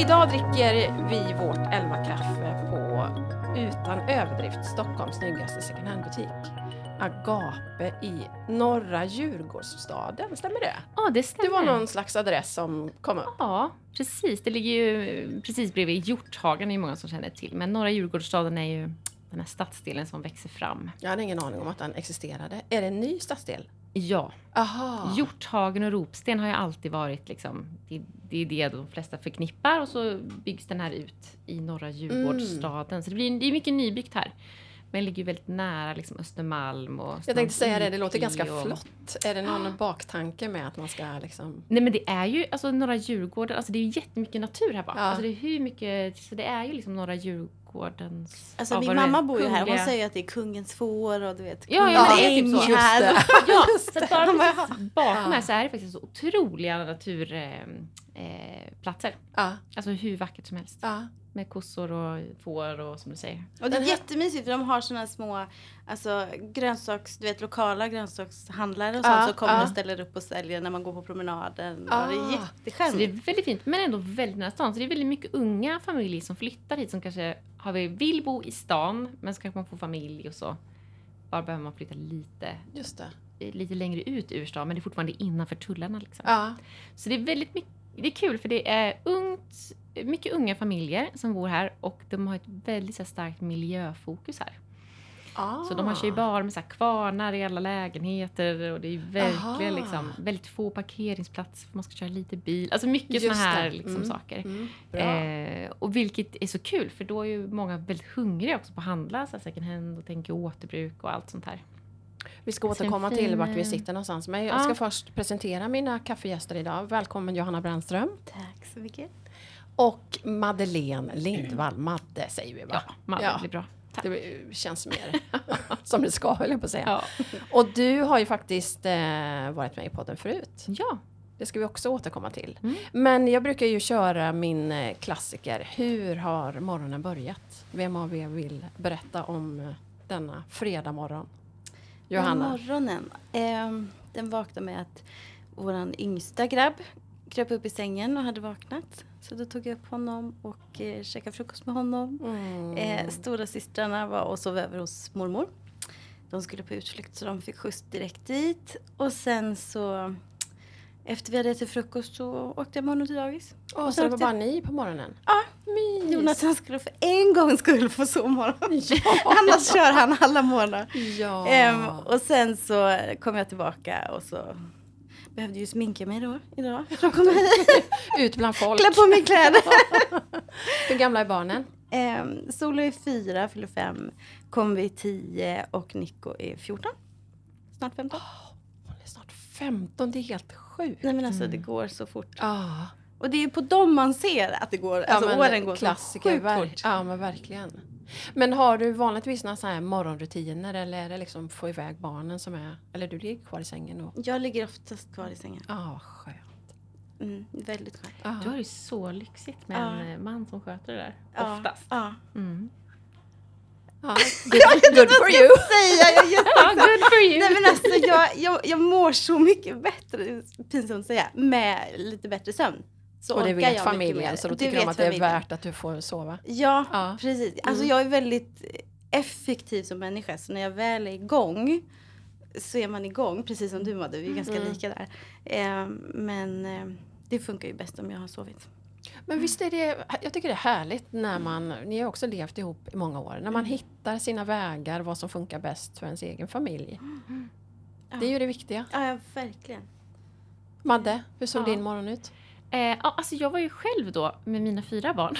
idag dricker vi vårt Elva-kaffe på, utan överdrift, Stockholms snyggaste second hand-butik. Agape i norra Djurgårdsstaden, stämmer det? Ja, det stämmer. Det var någon slags adress som kom upp. Ja, precis. Det ligger ju precis bredvid Hjorthagen, det är många som känner till. Men norra Djurgårdsstaden är ju den här stadsdelen som växer fram. Jag hade ingen aning om att den existerade. Är det en ny stadsdel? Ja, Aha. Hjorthagen och Ropsten har ju alltid varit liksom, det, det är det de flesta förknippar och så byggs den här ut i norra Djurgårdsstaden. Så det, blir, det är mycket nybyggt här. Men ligger ju väldigt nära liksom Östermalm och Jag tänkte säga det, det låter ganska och- flott. Är det någon baktanke med att man ska liksom... Nej men det är ju alltså norra Djurgården, alltså det är ju jättemycket natur här bak. Ja. Alltså det är hur mycket, så det är ju liksom norra Djurgårdens... Alltså ja, min mamma bor ju här. Hon säger att det är kungens får och du vet. Ja, ja, men det är typ så. här. Just det. Ja, så att bara Han bara, precis bakom här så är det faktiskt så otroliga naturplatser. Eh, platser. Ja, alltså hur vackert som helst. ja. Med kossor och får och som du säger. Och det är jättemysigt för de har såna små alltså, grönsaks, du vet, lokala grönsakshandlare och Ja, sånt som kommer ja. och ställer upp och säljer när man går på promenaden. Ah. Och det är Så det är väldigt fint, men ändå väldigt nära stan. Så det är väldigt mycket unga familjer som flyttar hit som kanske har, vill bo i stan, men så kanske man får familj och så. Bara behöver man flytta lite, Just det. lite längre ut ur stan, men det är fortfarande innanför tullarna. Liksom. Ja. Så det är väldigt mycket, det är kul för det är ungt, mycket unga familjer som bor här och de har ett väldigt här, starkt miljöfokus här. Ah. Så de har kör bar med så här, kvarnar i alla lägenheter och det är verkligen liksom, väldigt få parkeringsplatser för man ska köra lite bil. Alltså mycket såna här liksom, Mm. saker. Mm. Eh, och vilket är så kul för då är ju många väldigt hungriga också på att handla så här, second hand och tänker återbruk och allt sånt här. Vi ska återkomma fin, till vart vi eh, sitter någonstans. Men jag ja. ska först presentera mina kaffegäster idag. Välkommen Johanna Brännström. Tack så mycket. Och Madeleine Lindvall. Madde säger vi va? Ja, man, Ja. blir bra. Tack. Det känns mer som det ska höll jag på att säga. Ja. Och du har ju faktiskt eh, varit med i podden förut. ja. Det ska vi också återkomma till. Mm. Men jag brukar ju köra min eh, klassiker. Hur har morgonen börjat? Vem av er vill berätta om eh, denna fredag morgon? Johanna. Morgonen. ehm, den vaknade med att våran yngsta grabb kröp upp i sängen och hade vaknat. Så då tog jag upp honom och eh, käkade frukost med honom. Mm. Eh, stora systrarna var och sov över hos mormor. De skulle på utflykt så de fick skjuts direkt dit. Och sen så efter vi hade ätit frukost så åkte jag med honom till dagis. Åh, och så det var bara ni på morgonen? Ja, Mys. Jonathan skulle för en gångs skull få sovmorgon. Ja. Annars kör han alla morgnar. ja. Ehm, och sen så kom jag tillbaka och så behövde ju sminka mig då idag. De kom hit, Ut bland folk. klä på mig kläder. Hur gamla är barnen? Ehm, Solo är fyra, fyller fem. Kombi är tio och Nico är 14. Snart 15. Hon är snart 15, det är helt sjukt. Nej men alltså det går så fort. Ja, Och det är ju på dem man ser att det går, alltså men åren går så sjukt fort. Ja, men verkligen. Men har du vanligtvis några så här morgonrutiner eller är det liksom få iväg barnen som är... Eller du ligger kvar i sängen och... Jag ligger oftast kvar i sängen. Ja, vad skönt. Mm, väldigt skönt. Ja. Du har det så lyxigt med Ja. en man som sköter det där. Ja, Oftast. Ja. Mm. Ja, good, good for you! Säga, jag Ja, good for you! Nej men alltså jag, jag, jag mår så mycket bättre, pinsamt att säga, med lite bättre sömn. Så Och det vet jag familjen så då tycker de att det är familjen. värt att du får sova. Ja, Ja. precis. Alltså Mm. jag är väldigt effektiv som människa så när jag väl är igång så är man igång, precis som du Madde, vi är ganska Mm. lika där. Eh, men eh, det funkar ju bäst om jag har sovit. Men visst är det, jag tycker det är härligt när man, ni har också levt ihop i många år, när man Mm. hittar sina vägar, vad som funkar bäst för ens egen familj. Det är ju det viktiga. Ja, ja verkligen. Madde, hur såg Ja. din morgon ut? Eh, ja, alltså jag var ju själv då med mina fyra barn.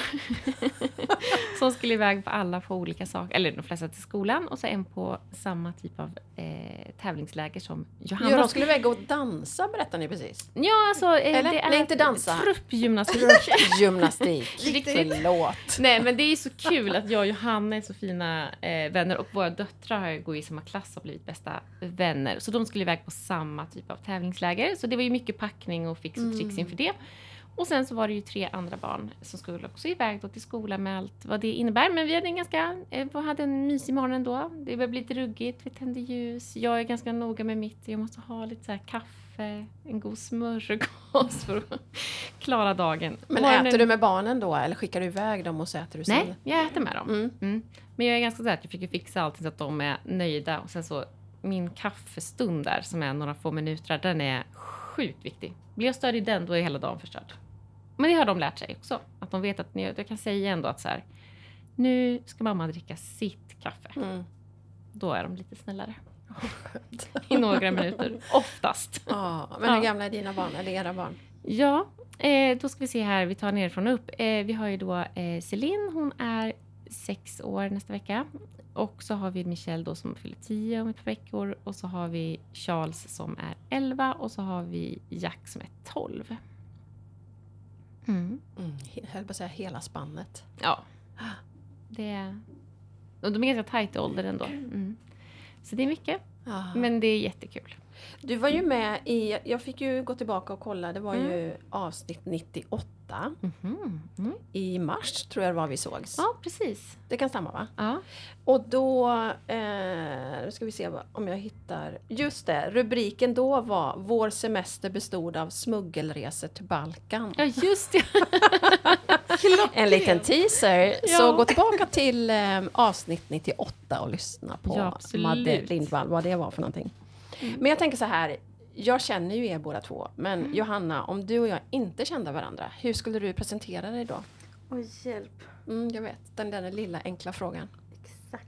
som skulle iväg på alla på olika saker, eller de flesta till skolan och så en på samma typ av eh, tävlingsläger som Johanna. Jo, de skulle iväg och dansa berättade ni precis. Ja, alltså eh, Eller? det är Nej, inte dansa. truppgymnastik. Gymnastik. Riktigt. Förlåt. Nej, men det är så kul att jag och Johanna är så fina eh, vänner och våra döttrar går i samma klass och blivit bästa vänner. Så de skulle iväg på samma typ av tävlingsläger. Så det var ju mycket packning och fix och tricks inför det. Och sen så var det ju tre andra barn som skulle också iväg då till skolan med allt vad det innebär. Men vi hade en ganska, eh, hade en mysig morgon ändå. Det började bli lite ruggigt, vi tände ljus. Jag är ganska noga med mitt, jag måste ha lite så kaffe en god smörgås för att klara dagen. Men Morgonen- äter du med barnen då eller skickar du iväg dem och så äter du sen? Nej, jag äter med dem. Mm. Mm. Men jag är ganska sådär att jag försöker fixa allting så att de är nöjda. Och sen så min kaffestund där som är några få minuter, den är sjukt viktig. Blir jag störd i den, då är hela dagen förstörd. Men det har de lärt sig också. Att de vet att jag kan säga ändå att så här, nu ska mamma dricka sitt kaffe. Mm. Då är de lite snällare. I några minuter, oftast. Ja, men Ja. hur gamla är dina barn eller era barn? Ja, eh, då ska vi se här, vi tar nerifrån och upp. Eh, vi har ju då eh, Celine, hon är sex år nästa vecka. Och så har vi Michelle då som fyller tio om ett par veckor. Och så har vi Charles som är 11 och så har vi Jack som är 12. Mm. Mm. Jag höll på att säga hela spannet. Ja. Det är... och De är ganska tajt i ålder ändå. Mm. Så det är mycket, Ja. men det är jättekul. Du var ju med i, jag fick ju gå tillbaka och kolla, det var Mm. ju avsnitt 98 Mhm. Mm. i mars tror jag det var vi sågs. Ja, precis. Det kan stämma va? Ja. Och då, eh, nu ska vi se om jag hittar, just det, rubriken då var Vår semester bestod av smuggelresor till Balkan. ja, just det. En liten teaser. Ja. Så gå tillbaka till eh, avsnitt 98 och lyssna på Ja. Madde Lindvall, vad det var för någonting. Men jag tänker så här, jag känner ju er båda två, men Mm. Johanna, om du och jag inte kände varandra, hur skulle du presentera dig då? Oj, hjälp. Mm, jag vet, den där lilla enkla frågan. Exakt.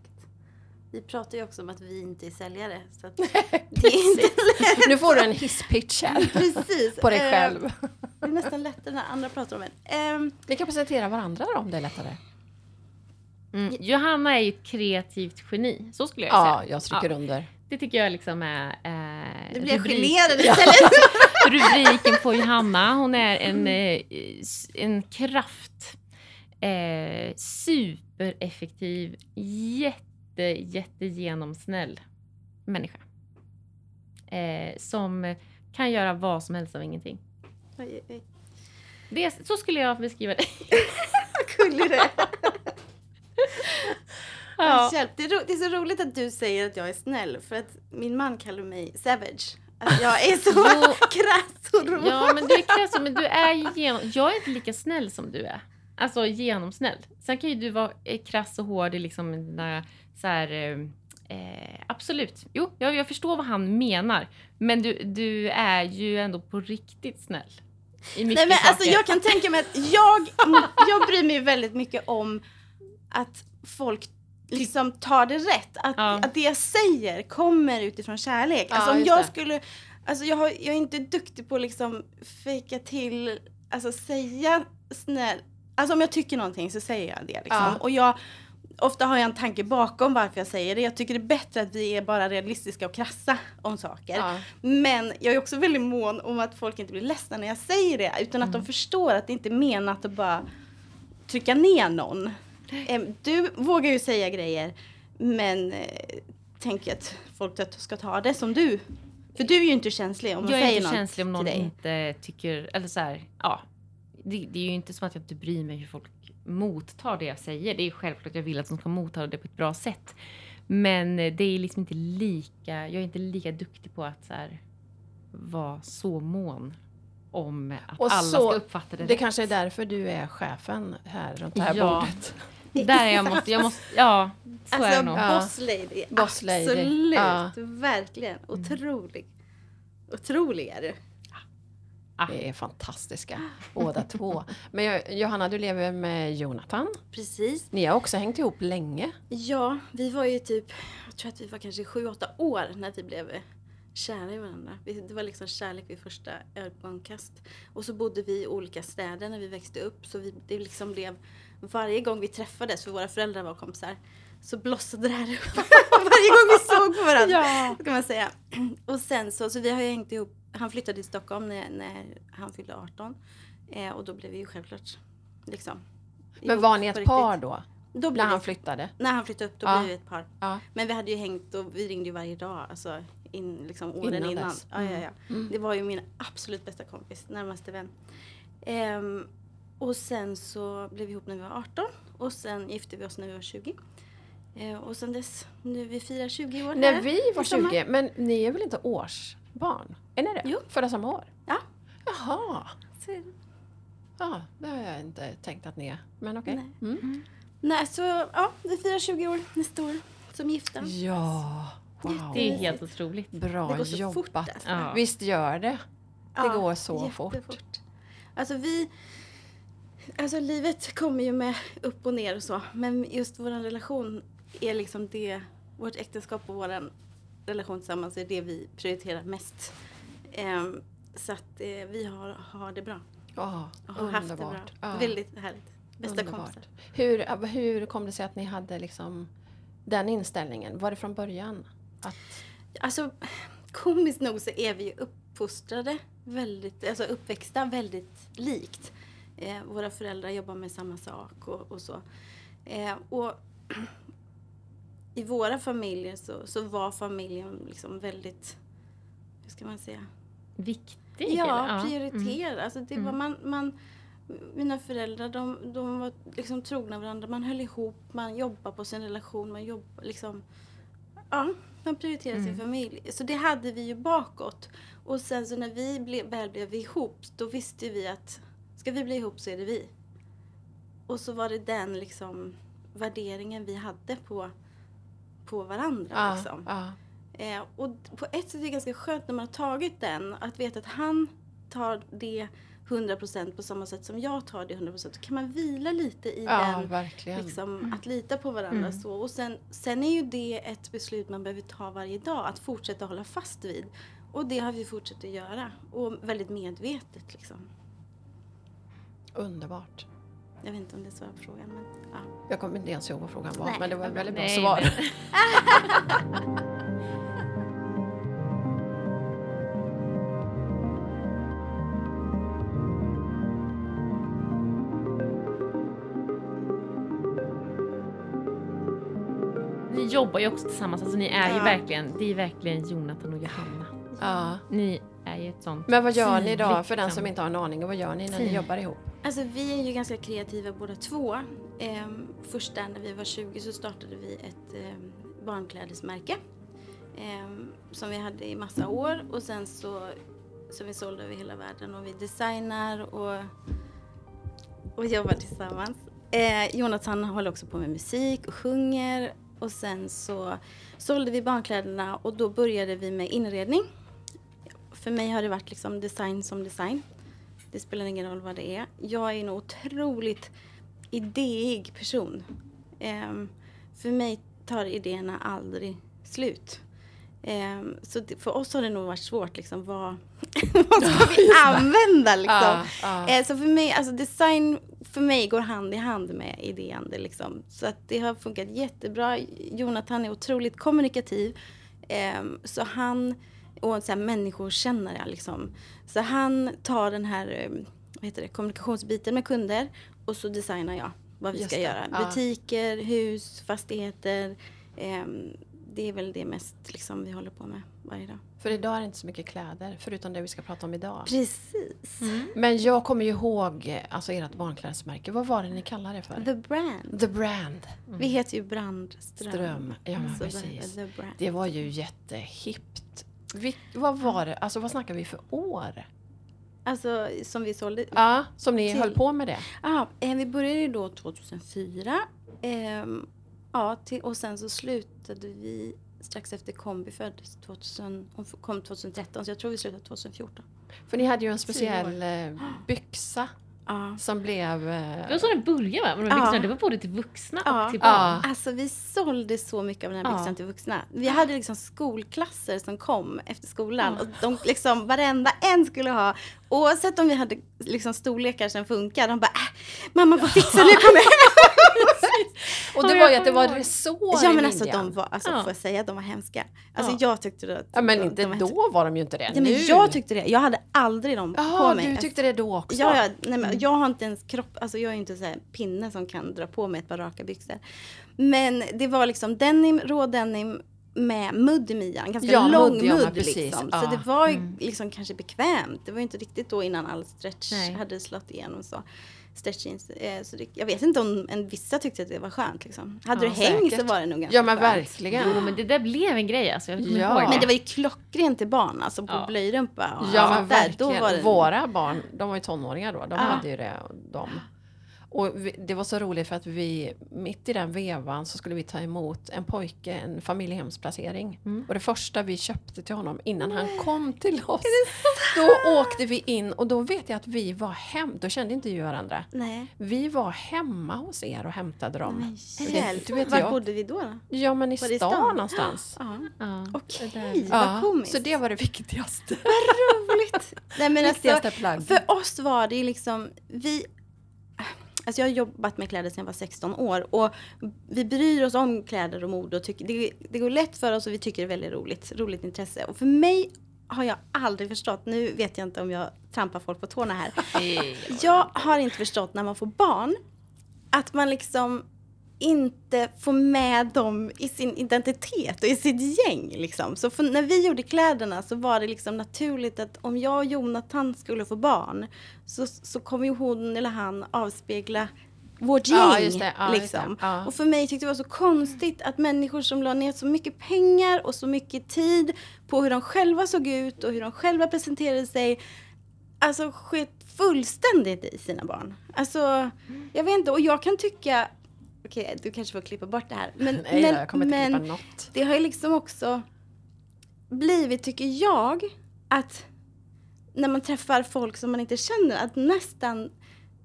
Vi pratar ju också om att vi inte är säljare. Så att det är inte lätt. Nu får du en hisspitch här Precis. på dig Eh, själv. Det är nästan lättare när andra pratar om en. Ehm, Vi kan presentera varandra då om det är lättare. Mm. Johanna är ju ett kreativt geni, så skulle jag Ja, säga. jag stryker Ja, under. Det tycker jag liksom är... Eh, du blir rubrik- generad istället. rubriken på Johanna. Hon är en, eh, s- en kraft. Eh, supereffektiv, jätte, jätte genomsnäll människa. Eh, som kan göra vad som helst av ingenting. Oj, oj, Det, så skulle jag beskriva det. Vad gullig du är. Ja. Hjälp. Det, är ro- det är så roligt att du säger att jag är snäll. För att min man kallar mig savage. Att jag är så krass och rå. Ja, men du är krass, men du är ju genom... Jag är inte lika snäll som du är. Alltså genomsnäll. Sen kan ju du vara eh, krass och hård i liksom dina så här... Eh, eh, absolut. Jo, jag, jag förstår vad han menar. Men du, du är ju ändå på riktigt snäll. I mycket Nej men alltså saker. jag kan tänka mig att jag, jag bryr mig väldigt mycket om att folk liksom tar det rätt. Att, Ja. att det jag säger kommer utifrån kärlek. Ja, Alltså om jag det. skulle, alltså jag, har, jag är inte duktig på att liksom fejka till, alltså säga snäll, alltså om jag tycker någonting så säger jag det liksom. Ja. Och jag, ofta har jag en tanke bakom varför jag säger det. Jag tycker det är bättre att vi är bara realistiska och krassa om saker. Ja. Men jag är också väldigt mån om att folk inte blir ledsna när jag säger det. Utan att de förstår att det inte är menat att bara trycka ner någon. Du vågar ju säga grejer. Men eh, tänk att folk ska ta det som du. För du är ju inte känslig om man jag säger är inte något känslig om någon inte tycker... Eller så här, ja. Det, det är ju inte som att jag inte bryr mig hur folk mottar det jag säger. Det är självklart att jag vill att de ska motta det på ett bra sätt. Men eh, det är liksom inte lika... Jag är inte lika duktig på att så här, vara så mån om att Och alla så- ska uppfatta det, Det rätt. kanske är därför du är chefen här runt det här Ja. bordet. Där jag måste... Jag måste ja, så är det Alltså nog. Ja. boss lady. Boss lady. Absolut. Ja. Verkligen. Otrolig. Otrolig är du. Det är fantastiska båda två. Men jag- Johanna, du lever med Jonathan. Precis. Ni har också hängt ihop länge. Ja, vi var ju typ, jag tror att vi var kanske sju, åtta år när vi blev kära i varandra. Det var liksom kärlek vid första ögonkast. Och så bodde vi i olika städer när vi växte upp. Så vi, det liksom blev, varje gång vi träffades, för våra föräldrar var kompisar, så blossade det här upp. varje gång vi såg på varandra. Ja. Kan man säga. Och sen så, så vi har ju hängt ihop. Han flyttade till Stockholm när, när han fyllde 18. Eh, och då blev vi ju självklart liksom. Men var ni ett riktigt. par då? Då När han flyttade? när han flyttade upp då Ja. blev vi ett par. Ja. Men vi hade ju hängt och vi ringde ju varje dag. Alltså in, liksom åren Innan innan. Ja, ja, ja. Mm. Det var ju min absolut bästa kompis, närmaste vän. Ehm, och sen så blev vi ihop när vi var 18. Och sen gifte vi oss när vi var 20. Eh, och sen dess, nu vi firar 20 år När här vi var i sommar. 20, men ni är väl inte årsbarn? Är ni det? Jo. Födda samma år? Ja. Jaha. Ja, det har jag inte tänkt att ni är. Men okej. Nej. Mm. Nej, så ja, vi firar 20 år nästa år som gifta. Ja, wow. Det är helt otroligt. Bra Det går så fort jobbat. alltså. Ja. Visst gör det. Det går så fort. jättefort. Alltså vi... Alltså livet kommer ju med upp och ner och så. Men just vår relation är liksom det... Vårt äktenskap och vår relation tillsammans är det vi prioriterar mest. Ehm, så att eh, vi har, har det bra. Ja, Och har haft det bra. Ja, Väldigt härligt. Bästa underbart. kompisar. Hur, hur kom det sig att ni hade liksom den inställningen? Var det från början? Att, Alltså komiskt nog så är vi ju uppfostrade väldigt, alltså uppväxta väldigt likt. Eh, våra föräldrar jobbar med samma sak och, och så. Eh, och i våra familjer så, så var familjen liksom väldigt, hur ska man säga? Viktig? Ja, eller? prioriterad. Alltså det var Mm. man, man, mina föräldrar de, de var liksom trogna varandra. Man höll ihop, man jobbade på sin relation. Man jobbade liksom... Ja, man prioriterade sin Mm. familj. Så det hade vi ju bakåt. Och sen så när vi ble, väl blev ihop, då visste vi att ska vi bli ihop så är det vi. Och så var det den liksom värderingen vi hade på, på varandra. ja, liksom. ja, Eh, och på ett sätt är det ganska skönt när man har tagit den, att veta att han tar det 100% på samma sätt som jag tar det 100%. Då kan man vila lite i ja den, verkligen. liksom, att lita på varandra. Mm. Så. Och sen, sen är ju det ett beslut man behöver ta varje dag, att fortsätta hålla fast vid. Och det har vi fortsatt att göra. Och väldigt medvetet liksom. Underbart. Jag vet inte om det svarar på frågan, men ja. Jag kommer inte ens ihåg vad frågan var, Nej, men det var ett väldigt bra. bra Nej, svar. Ni jobbar ju också tillsammans, alltså ni är ju Ja. verkligen, det är verkligen Jonathan och Johanna. Ja. Ni är ju ett sånt Men vad gör ni då, för den liksom. som inte har en aning, vad gör ni när ni jobbar ihop? Alltså vi är ju ganska kreativa båda två. Ehm, först där när vi var 20 så startade vi ett ehm, barnklädesmärke. ehm, som vi hade i massa år och sen så som vi sålde över hela världen och vi designar och, och jobbar tillsammans. Eh, Jonathan håller också på med musik och sjunger och sen så sålde vi barnkläderna och då började vi med inredning. För mig har det varit liksom design som design. Det spelar ingen roll vad det är. Jag är en otroligt idéig person. Ehm, för mig tar idéerna aldrig slut. Ehm, så det, för oss har det nog varit svårt liksom vad, vad ska vi använda liksom. Ja, ja. Eh, så för mig, alltså design för mig går hand i hand med idéande liksom. Så att det har funkat jättebra. Jonathan är otroligt kommunikativ. Ehm, så han, och sån här människokännare liksom. Så han tar den här eh, vad heter det, kommunikationsbiten med kunder och så designar jag vad vi Just ska det, göra. ja. Butiker, hus, fastigheter. Ehm, det är väl det mest liksom, vi håller på med varje dag. För idag är det inte så mycket kläder, förutom det vi ska prata om idag. Precis. Men jag kommer ju ihåg eh, alltså ert barnklädesmärke. Vad var det ni kallade det för? The brand. The Brand. Vi heter ju Brandström. Ström. Ja, men Så precis. Det var ju jättehippt. Vi, vad var det? Alltså vad snackar vi för år? Alltså som vi sålde. Ja, som ni Till- höll på med det. Ja, eh, vi började ju då 2004. Ehm, ja, till, och sen så slutade vi strax efter kombi föddes 2000, hon kom 2013 så jag tror vi slutade 2014. För ni hade ju en speciell eh, byxa Ja. som blev... Det Eh, var så det började va? De här Ja. byxorna, det var både till vuxna Ja. och till Ja. barn. Alltså vi sålde så mycket av den här Ja. byxan till vuxna. Vi hade liksom skolklasser som kom efter skolan och de liksom varenda en skulle ha oavsett om vi hade liksom storlekar som funkar. De bara äh, mamma får fixa nu kommer jag och det Ja, var ju att det var resår Ja men alltså de var, alltså Ja. får jag säga de var hemska? Alltså Ja. jag tyckte det. att Ja men inte var då var de ju inte det. Ja, men nu. jag tyckte det. Jag hade aldrig dem Jaha, på mig. du tyckte det då också? Ja, ja nej, men jag har inte ens kropp, alltså jag är inte så här pinne som kan dra på mig ett par raka byxor. Men det var liksom denim, rå denim med mudd i midjan, ganska Ja, lång mudd, ja, liksom. Så Ja. det var ju Mm. liksom kanske bekvämt. Det var ju inte riktigt då innan all stretch Nej. hade slått igenom så. Stretch jeans. Eh, så det, jag vet inte om en, vissa tyckte att det var skönt. Liksom. Hade Ja, du häng säkert. så var det nog ganska Ja men skönt. verkligen. Jo, men det där blev en grej alltså. Ja. Men det var ju klockrent till barn, alltså på Ja. blöjrumpa. och Ja men där. verkligen. Då var det, Våra barn, de var ju tonåringar då, de Ja. hade ju det. De. Och vi, det var så roligt för att vi, mitt i den vevan så skulle vi ta emot en pojke, en familjehemsplacering. Mm. Och det första vi köpte till honom innan han kom till oss, då åkte vi in och då vet jag att vi var hem, då kände inte vi varandra. Nej. Vi var hemma hos er och hämtade dem. Hjälp. du vet Var jag. bodde vi då? då? Ja men i Var stan, stan? någonstans. Ja. Ja, Okej, det där. vad komiskt. så det var det viktigaste. roligt. Nej, men alltså, viktigaste plagg. för oss var det liksom, vi... Alltså jag har jobbat med kläder sedan jag var 16 år och vi bryr oss om kläder och mode och tycker, det, det går lätt för oss och vi tycker det är väldigt roligt, roligt intresse. Och för mig har jag aldrig förstått, nu vet jag inte om jag trampar folk på tårna här. Jag har inte förstått när man får barn att man liksom inte får med dem i sin identitet och i sitt gäng. Liksom. Så för, när vi gjorde kläderna så var det liksom naturligt att om jag och Jonathan skulle få barn så, så kommer ju hon eller han avspegla vårt gäng. Ja, just det. Ja, liksom. Ja. Och för mig tyckte det var så konstigt att människor som la ner så mycket pengar och så mycket tid på hur de själva såg ut och hur de själva presenterade sig alltså sket fullständigt i sina barn. Alltså, jag vet inte, och jag kan tycka, okej du kanske får klippa bort det här, men, Nej, men, jag kommer inte men klippa något. det har ju liksom också blivit, tycker jag, att när man träffar folk som man inte känner, att nästan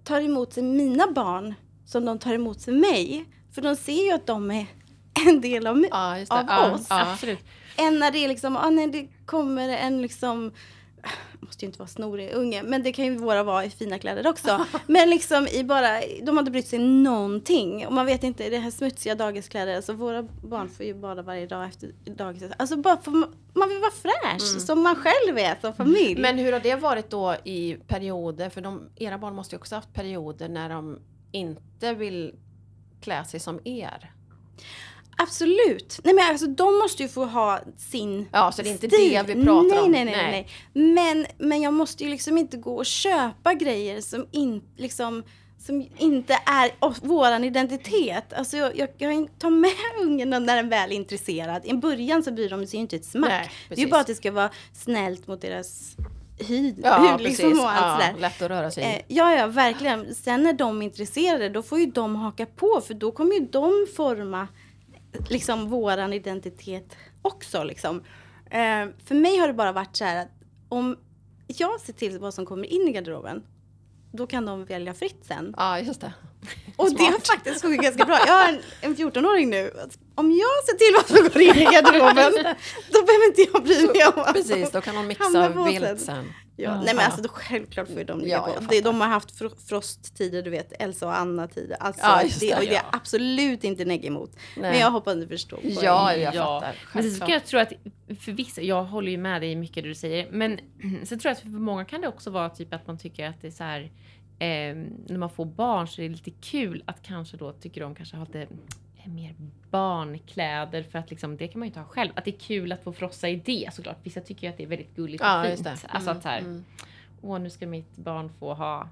tar emot sig mina barn som de tar emot sig mig. För de ser ju att de är en del av. Ja, av ja, oss. Ja. Än när det är liksom, ah, när det kommer en liksom måste ju inte vara snorig unge, men det kan ju våra vara i fina kläder också. men liksom i bara, de har inte brytt sig någonting. Och man vet inte, det här smutsiga dagiskläder, alltså våra barn får ju bada varje dag efter dagis. Alltså bara för, man vill vara fräsch, som man själv är som familj. Men hur har det varit då i perioder? För de, era barn måste ju också haft perioder när de inte vill klä sig som er. Absolut. Nej men alltså de måste ju få ha sin Ja, så det är inte stil. det vi pratar nej, om. Nej, nej, nej, nej. Men, men jag måste ju liksom inte gå och köpa grejer som, in, liksom, som inte är våran identitet. Alltså jag, jag, jag tar med ungen när den väl är intresserad. I början så bryr de sig ju inte ett smack. Nej, det är ju precis. bara att det ska vara snällt mot deras hud, Ja, hud precis. liksom och allt ja, sådär. lätt att röra sig. Eh, ja, ja, verkligen. Sen när de är intresserade, då får ju de haka på, för då kommer ju de forma liksom våran identitet också. Liksom. Eh, för mig har det bara varit så här att om jag ser till vad som kommer in i garderoben, då kan de välja fritt sen. Ja, just det. Och det har faktiskt funkat ganska bra. Jag har en, en 14-åring nu. Om jag ser till vad som går in i garderoben, då behöver inte jag bry mig om Precis, då kan de mixa vilt sen. Ja, nej men alltså då självklart får ju de ligga Ja, på. Det, de har haft fro- frosttider, du vet, Elsa och Anna-tider. Alltså, Ja, det, det, och det är absolut inte negg emot. Nej. Men jag hoppas du förstår. poängen. Ja, jag Ja. fattar. Men sen ska jag tro att för vissa, jag håller ju med dig i mycket det du säger, men sen tror jag att för många kan det också vara typ att man tycker att det är så här eh, när man får barn så är det lite kul att kanske då tycker de kanske har lite mer barnkläder för att liksom det kan man ju inte ha själv. Att det är kul att få frossa i det såklart. Vissa tycker ju att det är väldigt gulligt och Ja, fint. just det. Alltså att så här, mm. åh nu ska mitt barn få ha,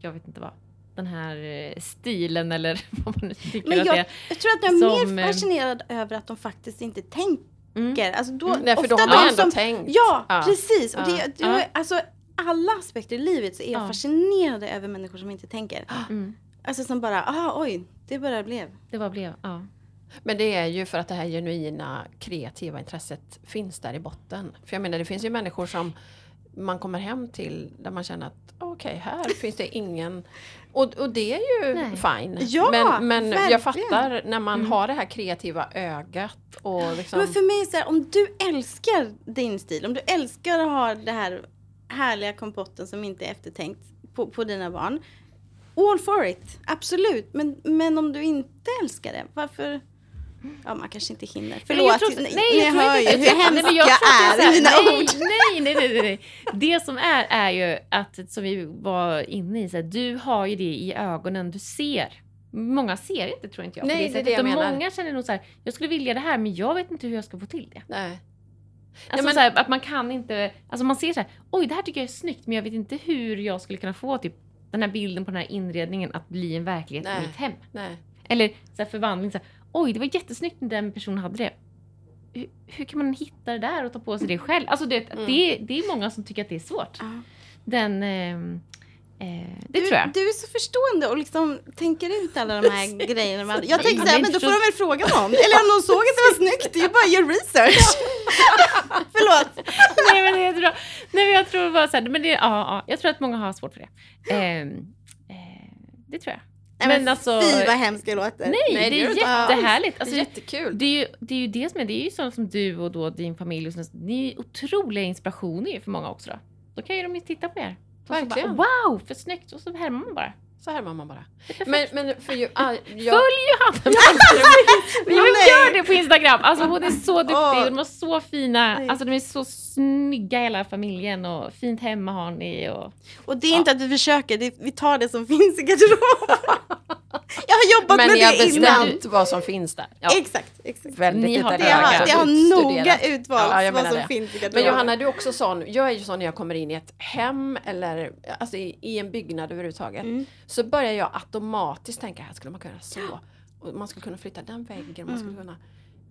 jag vet inte vad, den här eh, stilen eller vad man nu tycker Men att jag, det är. jag tror att jag är Som, mer eh, fascinerad över att de faktiskt inte tänker. Mm. Alltså då, Nej, för ofta de har ändå som, tänkt. Ja, Ja. precis. Och Ja. det, det, Ja. alltså, alla aspekter i livet så är jag Ja. fascinerad över människor som inte tänker. Mm. Alltså som bara, ah oj, det bara blev. Det var blev, ja. Men det är ju för att det här genuina kreativa intresset finns där i botten. För jag menar det finns ju människor som man kommer hem till där man känner att okej här finns det ingen och, och det är ju Nej. fine. Ja, men men verkligen. jag fattar när man Mm. har det här kreativa ögat och liksom Men för mig så här, om du älskar din stil, om du älskar att ha det här härliga kompotten som inte är eftertänkt på, på dina barn. All for it, absolut. Men, men om du inte älskar det, varför? Ja, man kanske inte hinner. Men Förlåt, jag tror, nej, jag ni tror hör ju hur nej, hemsk men jag, jag är i mina nej, ord. Nej, nej, nej, nej, nej. Det som är, är ju att, som vi var inne i, så här, du har ju det i ögonen, du ser. Många ser inte tror inte jag. Nej, det är det jag menar. Många känner nog så här, jag skulle vilja det här men jag vet inte hur jag ska få till det. nej. Alltså men- så här, att man kan inte, alltså man ser så här, oj det här tycker jag är snyggt men jag vet inte hur jag skulle kunna få typ den här bilden på den här inredningen att bli en verklighet Nej. i mitt hem. Nej. Eller så här förvandling. Så här, Oj, det var jättesnyggt när den personen hade det. Hur, hur kan man hitta det där och ta på sig det själv? Alltså det, Mm. det, det är många som tycker att det är svårt. Ja. Den, eh, det du, tror jag. Du är så förstående och liksom tänker ut alla de här grejerna. Man- Jag tänker Ja, så här, men men då får de väl fråga någon. Eller om någon såg att det var snyggt, det är ju bara att göra research. Förlåt. Nej men det är bra. Nej men jag tror bara så här, men det, ja, ja, jag tror att många har svårt för det. Ehm, eh, det tror jag. Nej, Men alltså- Fy vad hemskt det låter. Nej, Nej, det det är jättehärligt. Det Alltså, är jättekul. det, är ju, det är ju det som är, det är ju sånt som du och då din familj och sånt, det är ju otroliga inspirationer för många också då. Då kan ju de ju titta på er. Verkligen. Bara, wow, för snyggt! Och så härmar man bara. Så här man bara. Men, men för ju, ah, jag, Följ Johanna! Jag gör det på Instagram! Alltså hon är så duktig de har så fina, Nej. alltså de är så snygga hela familjen och fint hemma har ni och... Och det är inte att vi försöker, det, vi tar det som finns i garderoben. Jag har jobbat men med ni har det innan. bestämt vad som finns där. Ja, Exakt, exakt. väldigt Ni har- Det har, det har noga utvalt Ja, jag vad som det. finns i garderoben. Men Johanna, du är också sån. Jag är ju sån när jag kommer in i ett hem eller alltså i, i en byggnad överhuvudtaget. Mm. Så börjar jag automatiskt tänka, här skulle man kunna så. Och man skulle kunna flytta den väggen. Man skulle Mm. kunna...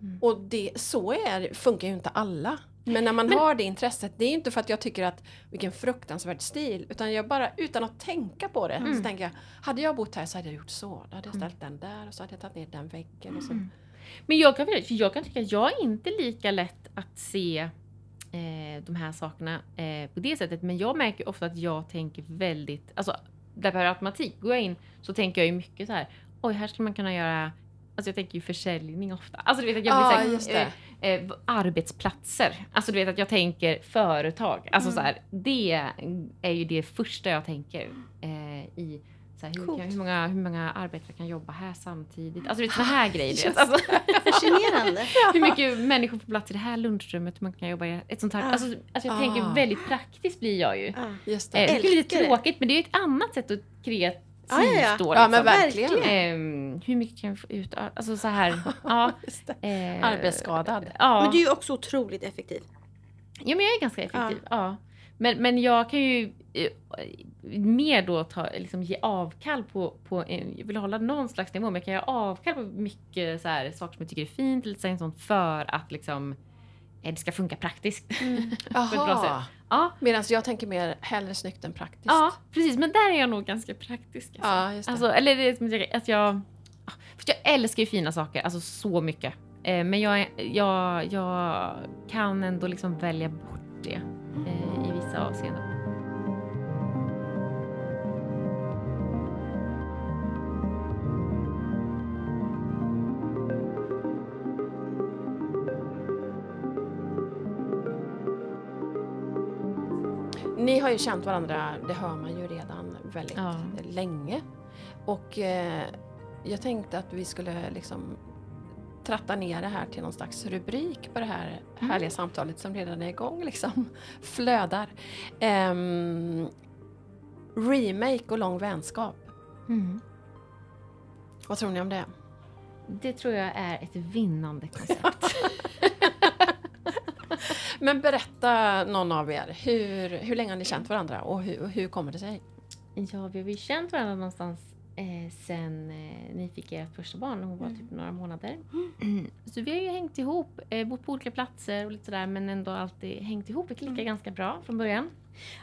Mm. Och det, så är, funkar ju inte alla. Men när man Men- har det intresset, det är inte för att jag tycker att vilken fruktansvärd stil, utan jag bara utan att tänka på det Mm. så tänker jag, hade jag bott här så hade jag gjort så. Då hade jag ställt den där och så hade jag tagit ner den väggen. Och så. Mm. Men jag kan, jag kan tycka att jag är inte lika lätt att se eh, de här sakerna eh, på det sättet. Men jag märker ofta att jag tänker väldigt, alltså där per automatik, går jag in så tänker jag ju mycket så här, oj här skulle man kunna göra Alltså jag tänker ju försäljning ofta. Alltså du vet att jag blir Ja, så här, just det. Eh, arbetsplatser. Alltså du vet att jag tänker företag. Alltså Mm. så här, det är ju det första jag tänker eh, i så här, hur, kan, hur, många, hur många arbetare kan jobba här samtidigt? Alltså såna här grejer. Just Alltså, Fascinerande. hur mycket människor får plats i det här lunchrummet? Hur man kan jobba i ett sånt här. Ah. Alltså, alltså jag Ah. tänker väldigt praktiskt blir jag ju. Ja. Just Eh, det. det är lite det. tråkigt men det är ett annat sätt att kreativt Ja, ja, ja. då. Ja, men liksom. verkligen. Ehm, hur mycket kan jag få ut? Alltså så här. Ja, eh, Arbetsskadad. Ja. Men du är ju också otroligt effektiv. ja, men jag är ganska effektiv. Ja. Men, men jag kan ju eh, mer då ta, liksom, ge avkall på, på en, jag vill hålla någon slags nivå, men jag kan ge avkall på mycket så här, saker som jag tycker är fint, här, sånt för att liksom, det ska funka praktiskt. bra Jaha. Ja, Medan jag tänker mer hellre snyggt än praktiskt. ja, precis. Men där är jag nog ganska praktisk. Alltså. Ja, just det. Alltså, eller det att jag, att jag... För jag älskar ju fina saker, alltså så mycket. Eh, men jag, jag, jag kan ändå liksom välja bort det eh, i vissa avseenden. Ni har ju känt varandra, det hör man ju redan väldigt Ja. länge. Och eh, jag tänkte att vi skulle liksom tratta ner det här till någon slags rubrik på det här Mm. härliga samtalet som redan är igång, liksom flödar. Ehm, remake och lång vänskap. Mm. Vad tror ni om det? Det tror jag är ett vinnande koncept. Men berätta någon av er, hur, hur länge har ni känt varandra och hur, och hur kommer det sig? ja, vi har ju känt varandra någonstans eh, sen eh, ni fick ert första barn, hon var typ några månader. Så vi har ju hängt ihop, eh, bott på olika platser och lite sådär men ändå alltid hängt ihop. Vi klickar ganska bra från början.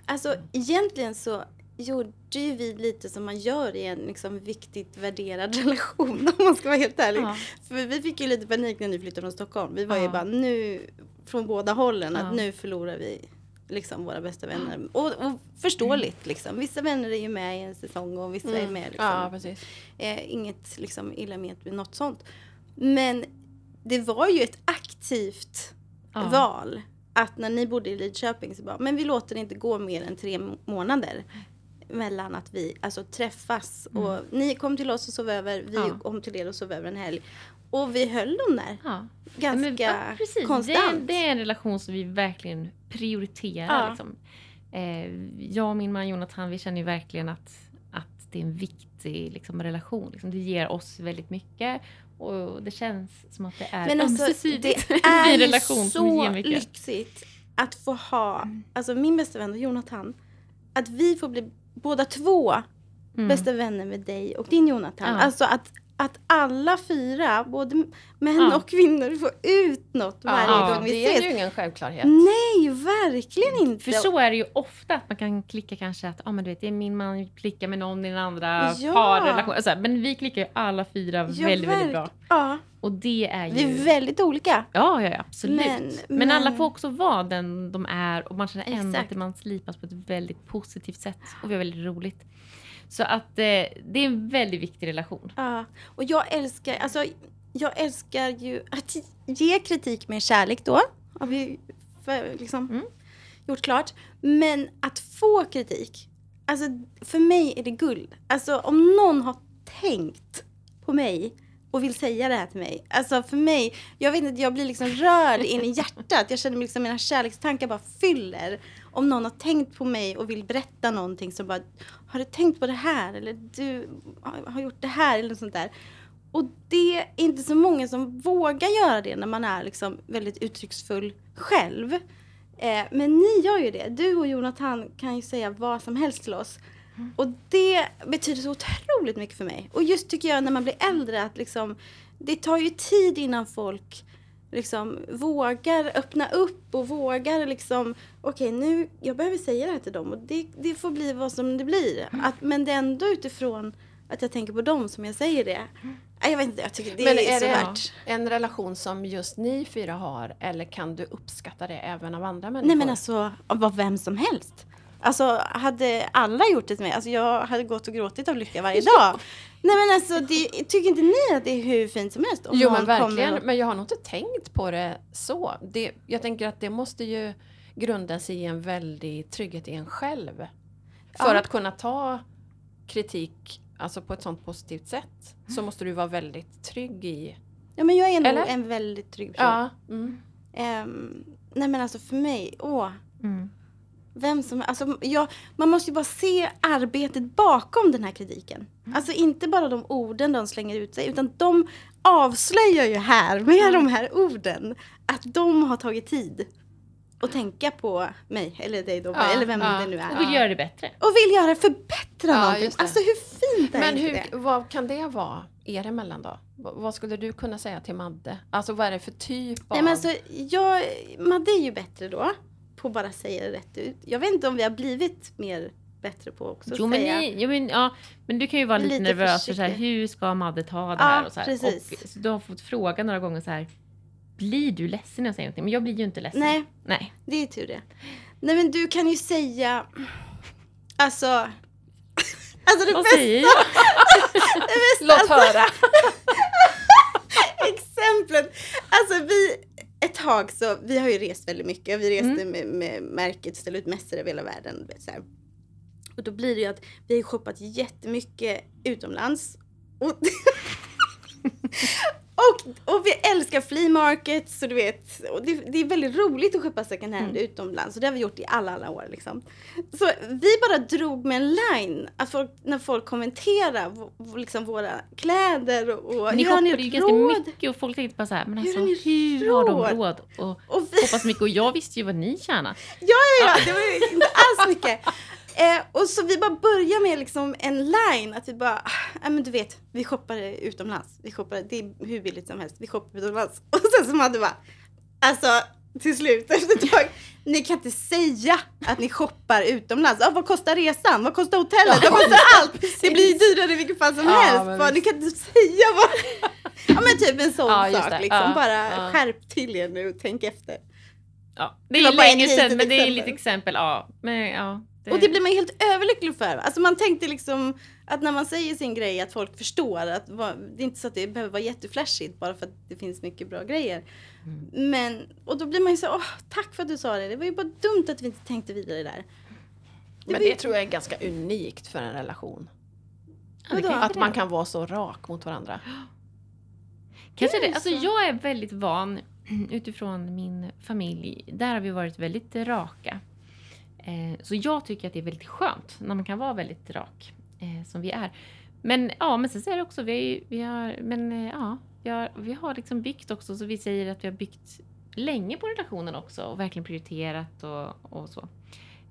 Alltså egentligen så gjorde ju vi lite som man gör i en liksom, viktigt värderad relation om man ska vara helt ärlig. Ja. För vi fick ju lite panik när ni flyttade från Stockholm. Vi var ju Ja. bara nu från båda hållen Ja. att nu förlorar vi liksom våra bästa vänner. Och, och förståeligt liksom. Vissa vänner är ju med i en säsong och vissa är med liksom. Ja, precis. Eh, inget liksom illa ment med något sånt. Men det var ju ett aktivt Ja. val. Att när ni bodde i Lidköping så bara, men vi låter det inte gå mer än tre må- månader mellan att vi alltså träffas. Och ni kom till oss och sov över, vi Mm. Ja. kom till er och sov över en helg. Och vi höll dem där Ja. ganska Men, ja, precis. konstant. Det, är- det är en relation som vi verkligen prioriterar. Ja. Liksom. Eh, jag och min man Jonathan, vi känner ju verkligen att, att det är en viktig liksom, relation. Liksom. Det ger oss väldigt mycket och det känns som att det är Men alltså, ömsesidigt. det är en relation så lyxigt att få ha, Mm. alltså min bästa vän Jonathan, att vi får bli båda två Mm. bästa vänner med dig och din Jonathan. Ja. Alltså att, att alla fyra, både män Ja. och kvinnor, får ut något varje Ja, gång vi det är ses. ju ingen självklarhet. Nej, verkligen inte. För så är det ju ofta att man kan klicka kanske att ah, men du vet, det är min man klickar med någon i den andra Ja. parrelation. Alltså, men vi klickar ju alla fyra Ja, väldigt, väldigt bra. Ja, Och det är ju... vi är väldigt olika. Ja, ja, ja, absolut. Men- Men, men- alla får också vara den de är och man känner ändå Exakt. att man slipas på ett väldigt positivt sätt och vi har väldigt roligt. Så att eh, det är en väldigt viktig relation. Ja, och jag älskar, alltså, jag älskar ju att ge kritik med kärlek då. Har vi för, liksom Mm. gjort klart. Men att få kritik, alltså för mig är det guld. Alltså om någon har tänkt på mig och vill säga det här till mig. Alltså för mig, jag vet inte, jag blir liksom rörd in i hjärtat. Jag känner liksom mina kärlekstankar bara fyller. Om någon har tänkt på mig och vill berätta någonting så bara, har du tänkt på det här? Eller du har- har gjort det här eller något sånt där. Och det är inte så många som vågar göra det när man är liksom väldigt uttrycksfull själv. Eh, men ni gör ju det. Du och Jonathan kan ju säga vad som helst till oss. Och det betyder så otroligt mycket för mig. Och just tycker jag när man blir äldre att liksom, det tar ju tid innan folk liksom vågar öppna upp och vågar liksom, okej nu, jag behöver säga det här till dem och det, det får bli vad som det blir. Att, men det är ändå utifrån att jag tänker på dem som jag säger det. Nej, Jag vet inte, jag tycker det Men är, är det värt. en relation som just ni fyra har eller kan du uppskatta det även av andra människor? Nej men alltså, av vem som helst. Alltså hade alla gjort det till mig, alltså jag hade gått och gråtit av lycka varje dag. Nej men alltså, det, tycker inte ni att det är hur fint som helst? Om Jo men verkligen, och- men jag har nog inte tänkt på det så. Det, jag tänker att det måste ju grunda sig i en väldig trygghet i en själv. För Ja. att kunna ta kritik alltså på ett sånt positivt sätt så måste du vara väldigt trygg i... Ja men jag är nog en väldigt trygg person. Ja. Mm. Ehm, nej men alltså för mig, åh. Mm. Vem som, alltså, jag, man måste ju bara se arbetet bakom den här kritiken. Alltså inte bara de orden de slänger ut sig, utan de avslöjar ju här med de här orden att de har tagit tid att tänka på mig, eller dig då, Ja, eller vem ja. det nu är. Och vill göra det bättre. Och vill göra, förbättra Ja, någonting. Alltså hur fint är Men hur, det? vad kan det vara er emellan då? Vad skulle du kunna säga till Madde? Alltså vad är det för typ av... Nej men alltså, jag, Madde är ju bättre då, på att bara säga det rätt ut. Jag vet inte om vi har blivit mer bättre på också Jo men, säga. ni, jo, men, ja, men du kan ju vara lite, lite nervös för så här, försiktig. hur ska Madde ta det Ja, här? Och så här. precis. Och, så du har fått fråga några gånger så här, blir du ledsen när jag säger någonting? Men jag blir ju inte ledsen. Nej. Nej. Det är tur det. Nej men du kan ju säga, alltså, alltså det Vad bästa, säger jag? det bästa Låt höra! exemplet. Alltså vi, tag så, vi har ju rest väldigt mycket. Vi reste Mm. med, med märket, ställde ut mässor över hela världen. Så här. Och då blir det ju att vi har shoppat jättemycket utomlands. Och, och, och vi älskar flea markets, så du vet. Och det, det är väldigt roligt att shoppa second hand Mm. utomlands. Och det har vi gjort i alla, alla år liksom. Så vi bara drog med en line, att folk, när folk kommenterar liksom våra kläder och, och Men ni hur har ni ju ganska mycket och folk tänkte bara så här, men Hur alltså har ni hur har de råd? råd? Och Och vi, hoppas mycket. Och jag visste ju vad ni tjänar. Ja, ja, ja, det var ju inte alls mycket. Eh, och så vi bara börjar med liksom en line, att vi bara, ah, ja men du vet, vi shoppar utomlands. Vi shoppar, det är hur billigt som helst, vi shoppar utomlands. Och sen så hade bara, alltså till slut efter ett tag, ni kan inte säga att ni shoppar utomlands. Ah, vad kostar resan? Vad kostar hotellet? Ja, vad kostar allt? Det blir dyrare i vilket fall som Ja, helst. men Bara, ni kan inte säga vad... Ja men typ en sån Ja, sak liksom. Bara skärp till er nu och tänk efter. Ja, det Det är länge sedan men det är lite exempel. Ja, men ja. Och det blir man helt överlycklig för. Alltså man tänkte liksom att när man säger sin grej att folk förstår att det är inte så att det behöver vara jätteflashigt bara för att det finns mycket bra grejer. Mm. Men, och då blir man ju så åh tack för att du sa det. Det var ju bara dumt att vi inte tänkte vidare där. Men var ju- det tror jag är ganska unikt för en relation. Ja, det Att det man kan vara så rak mot varandra. Kanske Det det. Alltså så. jag är väldigt van utifrån min familj. Där har vi varit väldigt raka. Eh, så jag tycker att det är väldigt skönt när man kan vara väldigt rak eh, som vi är. Men ja, men sen så är det också, vi, har vi har, men eh, ja, vi har, vi har liksom byggt också, så vi säger att vi har byggt länge på relationen också och verkligen prioriterat och, och så.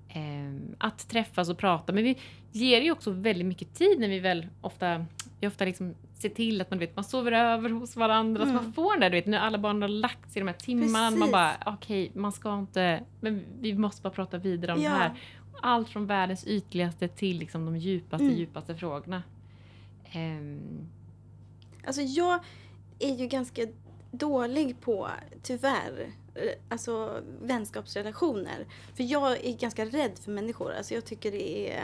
Ehm, att träffas och prata. Men vi ger ju också väldigt mycket tid när vi väl ofta, vi ofta liksom ser till att man, vet, man sover över hos varandra. Så Mm. man får den där, du vet, när alla barn har lagt sig de här timmarna. Man bara, okej, man ska inte, men vi måste bara prata vidare om Ja. det här. Allt från världens ytligaste till liksom de djupaste, Mm. djupaste frågorna. Ehm, Alltså jag är ju ganska dålig på, tyvärr, eh, alltså vänskapsrelationer. För jag är ganska rädd för människor. Alltså jag tycker det är,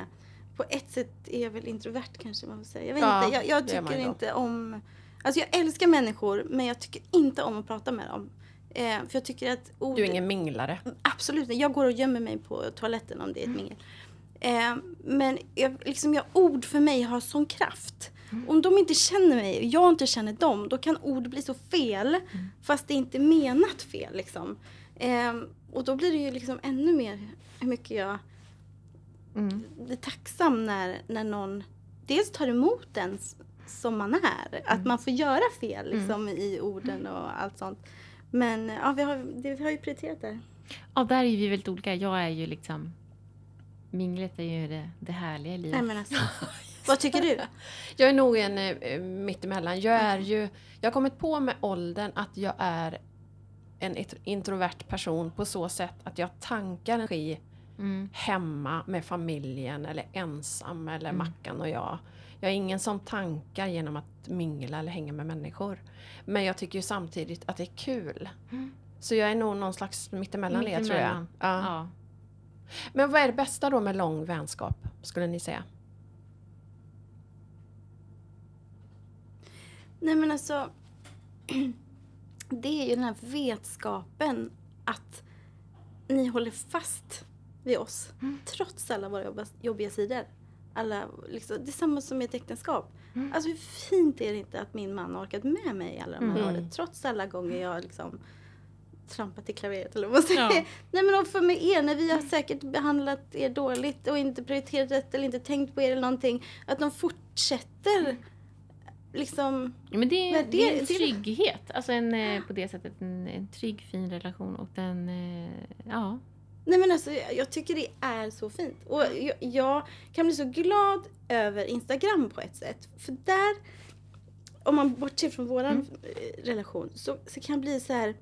på ett sätt är jag väl introvert kanske man vill säga. Jag vet Ja, inte, jag, jag tycker inte om, alltså jag älskar människor men jag tycker inte om att prata med dem. Eh, för jag tycker att ord... Du är ingen minglare. Absolut inte. Jag går och gömmer mig på toaletten om det är ett mingel. Eh, men jag, liksom jag, ord för mig har sån kraft. Om de inte känner mig och jag inte känner dem, då kan ord bli så fel. Fast det inte är menat fel. Liksom. Eh, och då blir det ju liksom ännu mer hur mycket jag mm. tacksam när, när någon dels tar emot den s- som man är. Att man får göra fel liksom, i orden och allt sånt. Men ja, vi har, det, vi har ju prioriterat det. Ja, där är vi väldigt olika. Jag är ju liksom... Minglet är ju det, det härliga i livet. Nej, men alltså, vad tycker du? Jag är nog en eh, mittemellan. Jag är ju... Jag har kommit på med åldern att jag är en int- introvert person på så sätt att jag tankar energi Mm. hemma med familjen eller ensam eller Mm. Mackan och jag. Jag är ingen som tankar genom att mingla eller hänga med människor. Men jag tycker ju samtidigt att det är kul. Mm. Så jag är nog någon slags mittemellan det tror jag. Mittemellan. Ja. Ja. Men vad är det bästa då med lång vänskap, skulle ni säga? Nej men alltså, det är ju den här vetskapen att ni håller fast vid oss. Mm. Trots alla våra jobba, jobbiga sidor. Alla, liksom, det är samma som i ett äktenskap. Mm. Alltså hur fint är det inte att min man har orkat med mig i alla de här Mm. åren. Trots alla gånger jag liksom trampat i klaveret eller vad man säger. Ja. Nej men och för med er, när vi har säkert behandlat er dåligt och inte prioriterat rätt eller inte tänkt på er eller någonting. Att de fortsätter liksom Ja, men det, är, det, det- är en trygghet. Alltså en, eh, på det sättet en, en trygg, fin relation. Och den, eh, ja. Nej men alltså jag, tycker det är så fint. Och jag, jag kan bli så glad över Instagram på ett sätt. För där, om man bortser från våran Mm. eh, relation, så, så kan jag bli så här.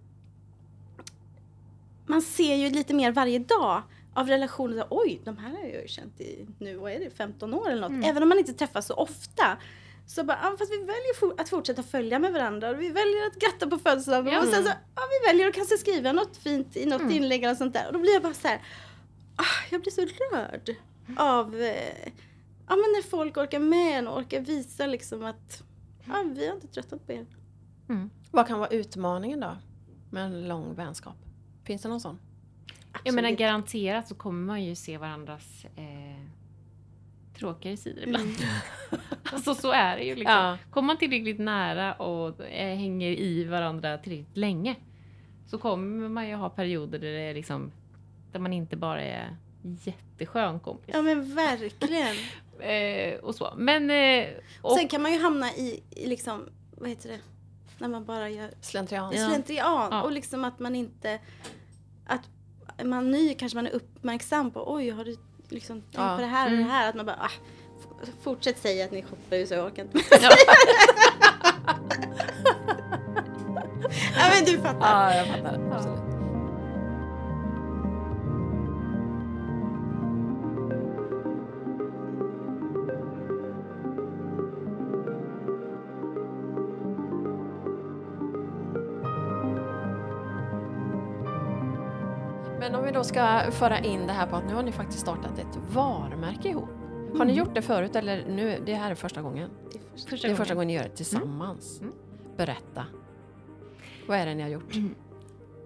Man ser ju lite mer varje dag av relationer. Oj, de här har jag ju känt i nu, vad är det, 15 år eller något. Mm. Även om man inte träffas så ofta. Så bara, ja, fast vi väljer for- att fortsätta följa med varandra. Vi väljer att gratta på födelsedagen. Ja. Och sen så, ja, vi väljer att kanske skriva något fint i något Mm. inlägg eller sånt där. Och då blir jag bara så här, ah, jag blir så rörd av eh, ja, men när folk orkar med en och orkar visa liksom att ja, vi har inte tröttnat på er. Mm. Vad kan vara utmaningen då med en lång vänskap? Finns det någon sån? Jag menar Absolut. garanterat så kommer man ju se varandras eh, tråkigare sidor ibland. alltså så är det ju liksom. Ja. Kommer man tillräckligt nära och eh, hänger i varandra tillräckligt länge så kommer man ju ha perioder där det är liksom där man inte bara är jätteskön kompis. Ja men verkligen. Eh, och så. Men... Eh, och, Sen kan man ju hamna i, i liksom, vad heter det, när man bara gör Slentrian? Ja. slentrian. Ja. Och liksom att man inte, att man ny kanske man är uppmärksam på, oj har du liksom tänkt Ja. på det här och det Mm. här? Att man bara, ah, fortsätt säga att ni shoppar så jag orkar inte. ja, ja men du fattar. Ja, jag fattar. Absolut. Då ska föra in det här på att nu har ni faktiskt startat ett varumärke ihop. Har ni gjort det förut eller nu, det här är första gången? Det är först. första Det är första gången. ni gör det tillsammans. Mm. Berätta. Vad är det ni har gjort?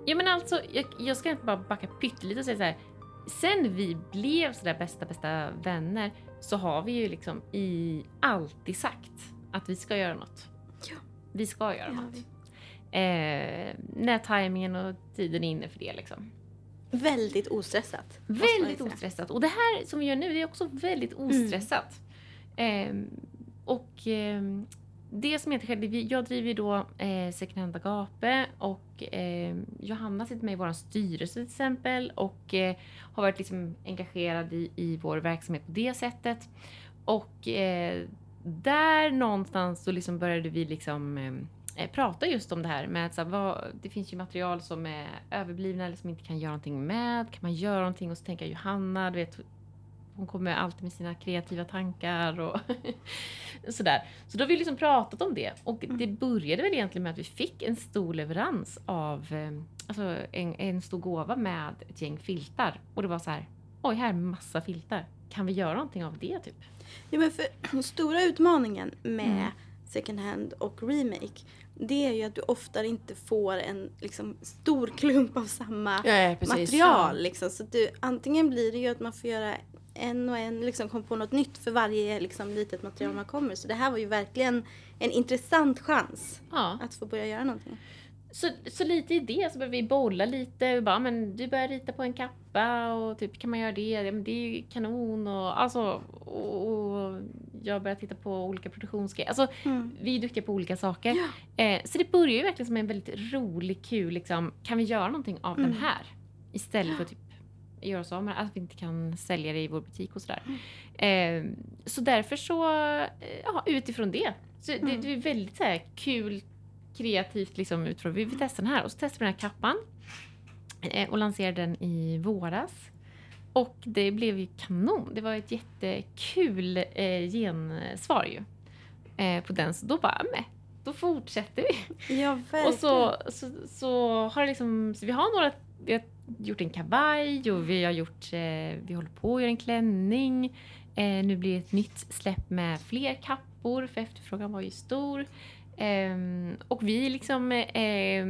Ja men alltså, jag, jag ska bara backa pyttelite och säga så här. Sen vi blev sådär bästa, bästa vänner så har vi ju liksom i alltid sagt att vi ska göra något. Ja. Vi ska göra Ja, något. Eh, när tajmingen och tiden är inne för det liksom. Väldigt ostressat. Väldigt ostressat. Och det här som vi gör nu, det är också väldigt Mm. ostressat. Ehm, och ehm, det som heter själv, jag driver ju då eh, Second Hand Agape och eh, Johanna sitter med i vår styrelse till exempel och eh, har varit liksom engagerad i, i vår verksamhet på det sättet. Och eh, där någonstans så liksom började vi liksom eh, eh, prata just om det här med att så här, vad, det finns ju material som är överblivna eller som inte kan göra någonting med. Kan man göra någonting? Och så tänker jag Johanna, du vet, hon kommer alltid med sina kreativa tankar och sådär. Så då har vi liksom pratat om det och Mm. det började väl egentligen med att vi fick en stor leverans av, eh, alltså en, en stor gåva med ett gäng filtar. Och det var så här, oj här är massa filtar. Kan vi göra någonting av det typ? Ja, men för den stora utmaningen med Mm. second hand och remake det är ju att du ofta inte får en liksom, stor klump av samma Ja, material. Liksom. Så du, antingen blir det ju att man får göra en och en, liksom komma på något nytt för varje liksom, litet material man kommer. Så det här var ju verkligen en intressant chans Ja, att få börja göra någonting. Så, så lite i det så började vi bolla lite. Vi bara, men du börjar rita på en kappa och typ kan man göra det? Ja, men det är ju kanon och alltså och, och jag började titta på olika produktionsgrejer. Alltså Mm. vi är duktiga på olika saker. Eh, så det börjar ju verkligen som en väldigt rolig, kul liksom, kan vi göra någonting av den Mm. här? Istället för att typ göra oss av med att vi inte kan sälja det i vår butik och sådär. Eh, så därför så, eh, ja utifrån det. Så det, Mm. det är väldigt så här, kul, kreativt liksom utifrån, vi vill testa den här och så testar vi den här kappan. Eh, och lanserade den i våras. Och det blev ju kanon. Det var ett jättekul eh, gensvar ju. Eh, på den. Så då bara, men, då fortsätter vi. Ja, verkligen. Och så, så, så har det liksom, vi har några, vi har gjort en kavaj och vi har gjort, eh, vi håller på att göra en klänning. Eh, nu blir det ett nytt släpp med fler kappor för efterfrågan var ju stor. Ehm, och vi liksom eh,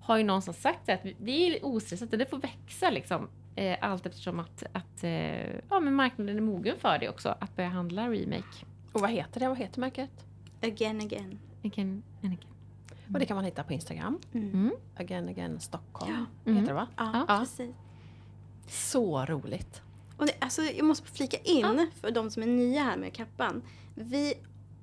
har ju någonstans sagt att vi- är ostressade, det får växa liksom. Eh, allt eftersom att, att eh, ja, men marknaden är mogen för det också, att börja handla remake. Och vad heter det? Vad heter märket? Again, again. Again and again. Och det kan man hitta på Instagram. Mm. Mm. Again Again Stockholm Ja. Mm. heter det va? Ja, Ja. precis. Så roligt. Och det, alltså, jag måste flika in för de som är nya här med kappan. Vi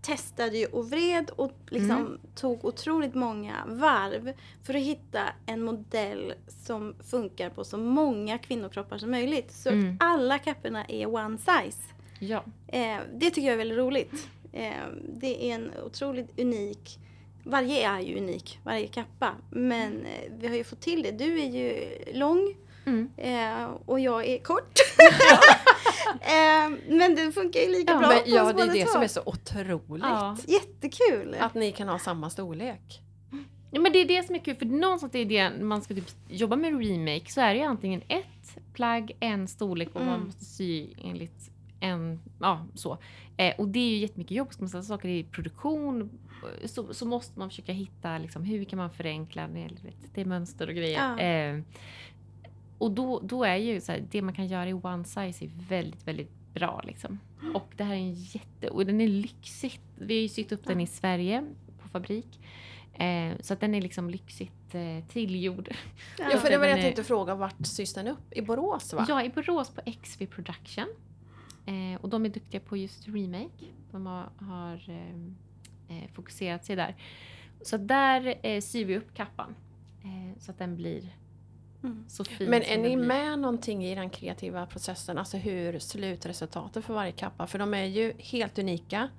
testade ju och vred och liksom Mm. tog otroligt många varv för att hitta en modell som funkar på så många kvinnokroppar som möjligt. Så Mm. att alla kapporna är one size. Ja. Eh, det tycker jag är väldigt roligt. Eh, det är en otroligt unik varje är ju unik, varje kappa. Men eh, vi har ju fått till det. Du är ju lång Mm. Eh, och jag är kort. eh, men det funkar ju lika Ja, bra Men, på ja, det är det två. som är så otroligt. Ja. Jättekul! Att ni kan ha samma storlek. Ja, men det är det som är kul, för någonstans är det man ska typ jobba med remake så är det ju antingen ett plagg, en storlek och man Mm. måste sy enligt en, ja så. Eh, och det är ju jättemycket jobb, ska man sätta saker i produktion så, så måste man försöka hitta liksom, hur kan man förenkla det, vet, det är mönster och grejer. Ja. Eh, och då, då är ju så här, det man kan göra i one size är väldigt, väldigt bra liksom. Och det här är en jätte, och den är lyxigt. Vi har ju sytt upp den i Sverige på fabrik. Eh, så att den är liksom lyxigt eh, tillgjord. Ja, för det var det jag är- tänkte fråga. Vart sys den upp? I Borås va? Ja, i Borås på XV Production. Eh, och de är duktiga på just remake. De har, har eh, eh, fokuserat sig där. Så där eh, syr vi upp kappan. Eh, så att den blir Mm. så Men är ni med någonting i den kreativa processen? Alltså hur slutresultatet för varje kappa? För de är ju helt unika.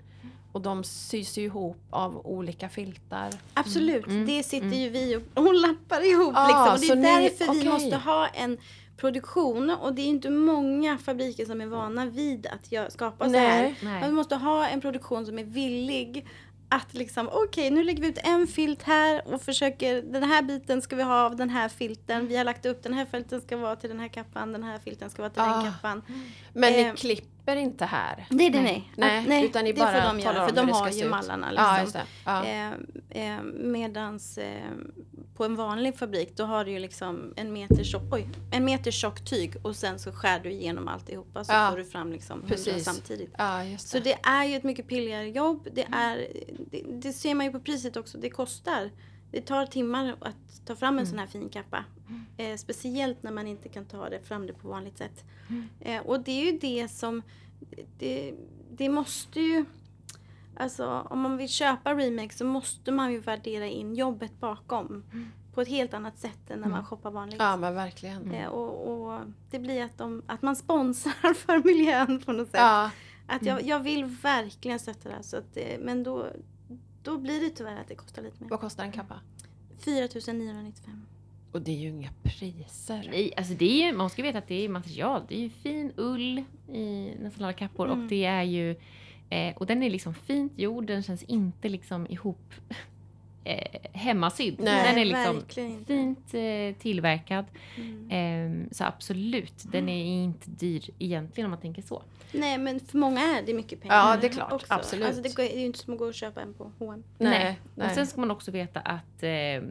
Och de sys ju ihop av olika filtar. Absolut, Mm, det sitter mm. ju vi och, och lappar ihop. Ah, liksom. Och det så är ni- därför vi måste ha en produktion. Och det är inte många fabriker som är vana vid att skapa så här. Nej. Men vi Nej. måste ha en produktion som är villig att liksom, okej nu lägger vi ut en filt här och försöker, den här biten ska vi ha av den här filten. Vi har lagt upp den här filten ska vara till den här kappan, den här filten ska vara till Ah. den kappan. Men Eh, ni klipper inte här? Nej, det nej. Nej, nej utan ni det bara får de göra för de har ju mallarna. Ja, Liksom. Ja. Eh, eh, medans eh, på en vanlig fabrik då har du ju liksom en meter tjock, oj, en meter tjock tyg och sen så skär du igenom alltihopa så Ja. får du fram liksom hundra Precis. samtidigt. ja, just Så det. det är ju ett mycket pilligare jobb. Det, är, det, det ser man ju på priset också. Det kostar. Det tar timmar att ta fram en sån här fin kappa. Eh, speciellt när man inte kan ta det fram det på vanligt sätt. Eh, och det är ju det som... Det, det måste ju... Alltså om man vill köpa remake så måste man ju värdera in jobbet bakom. På ett helt annat sätt än när man Mm. shoppar vanligt. Ja men verkligen. Eh, och, och det blir att, de, att man sponsrar för miljön på något sätt. Ja, Att jag, jag vill verkligen stötta det här. Så att, eh, men då, då blir det tyvärr att det kostar lite mer. vad kostar en kappa? 4 995. Och det är ju inga priser. Nej, alltså det är ju, man ska veta att det är material. Det är ju fin ull i nästan alla kappor Mm. och det är ju eh, och den är liksom fint gjord. Den känns inte liksom ihop eh, hemmasydd. Nej, den är liksom verkligen fint eh, tillverkad. Mm. Eh, så absolut, den är inte dyr egentligen om man tänker så. Nej men för många är det mycket pengar. Ja, det är klart. också. Absolut. Alltså, det går- det är ju inte som att gå och köpa en på H&M. Nej, nej. Och sen ska man också veta att eh,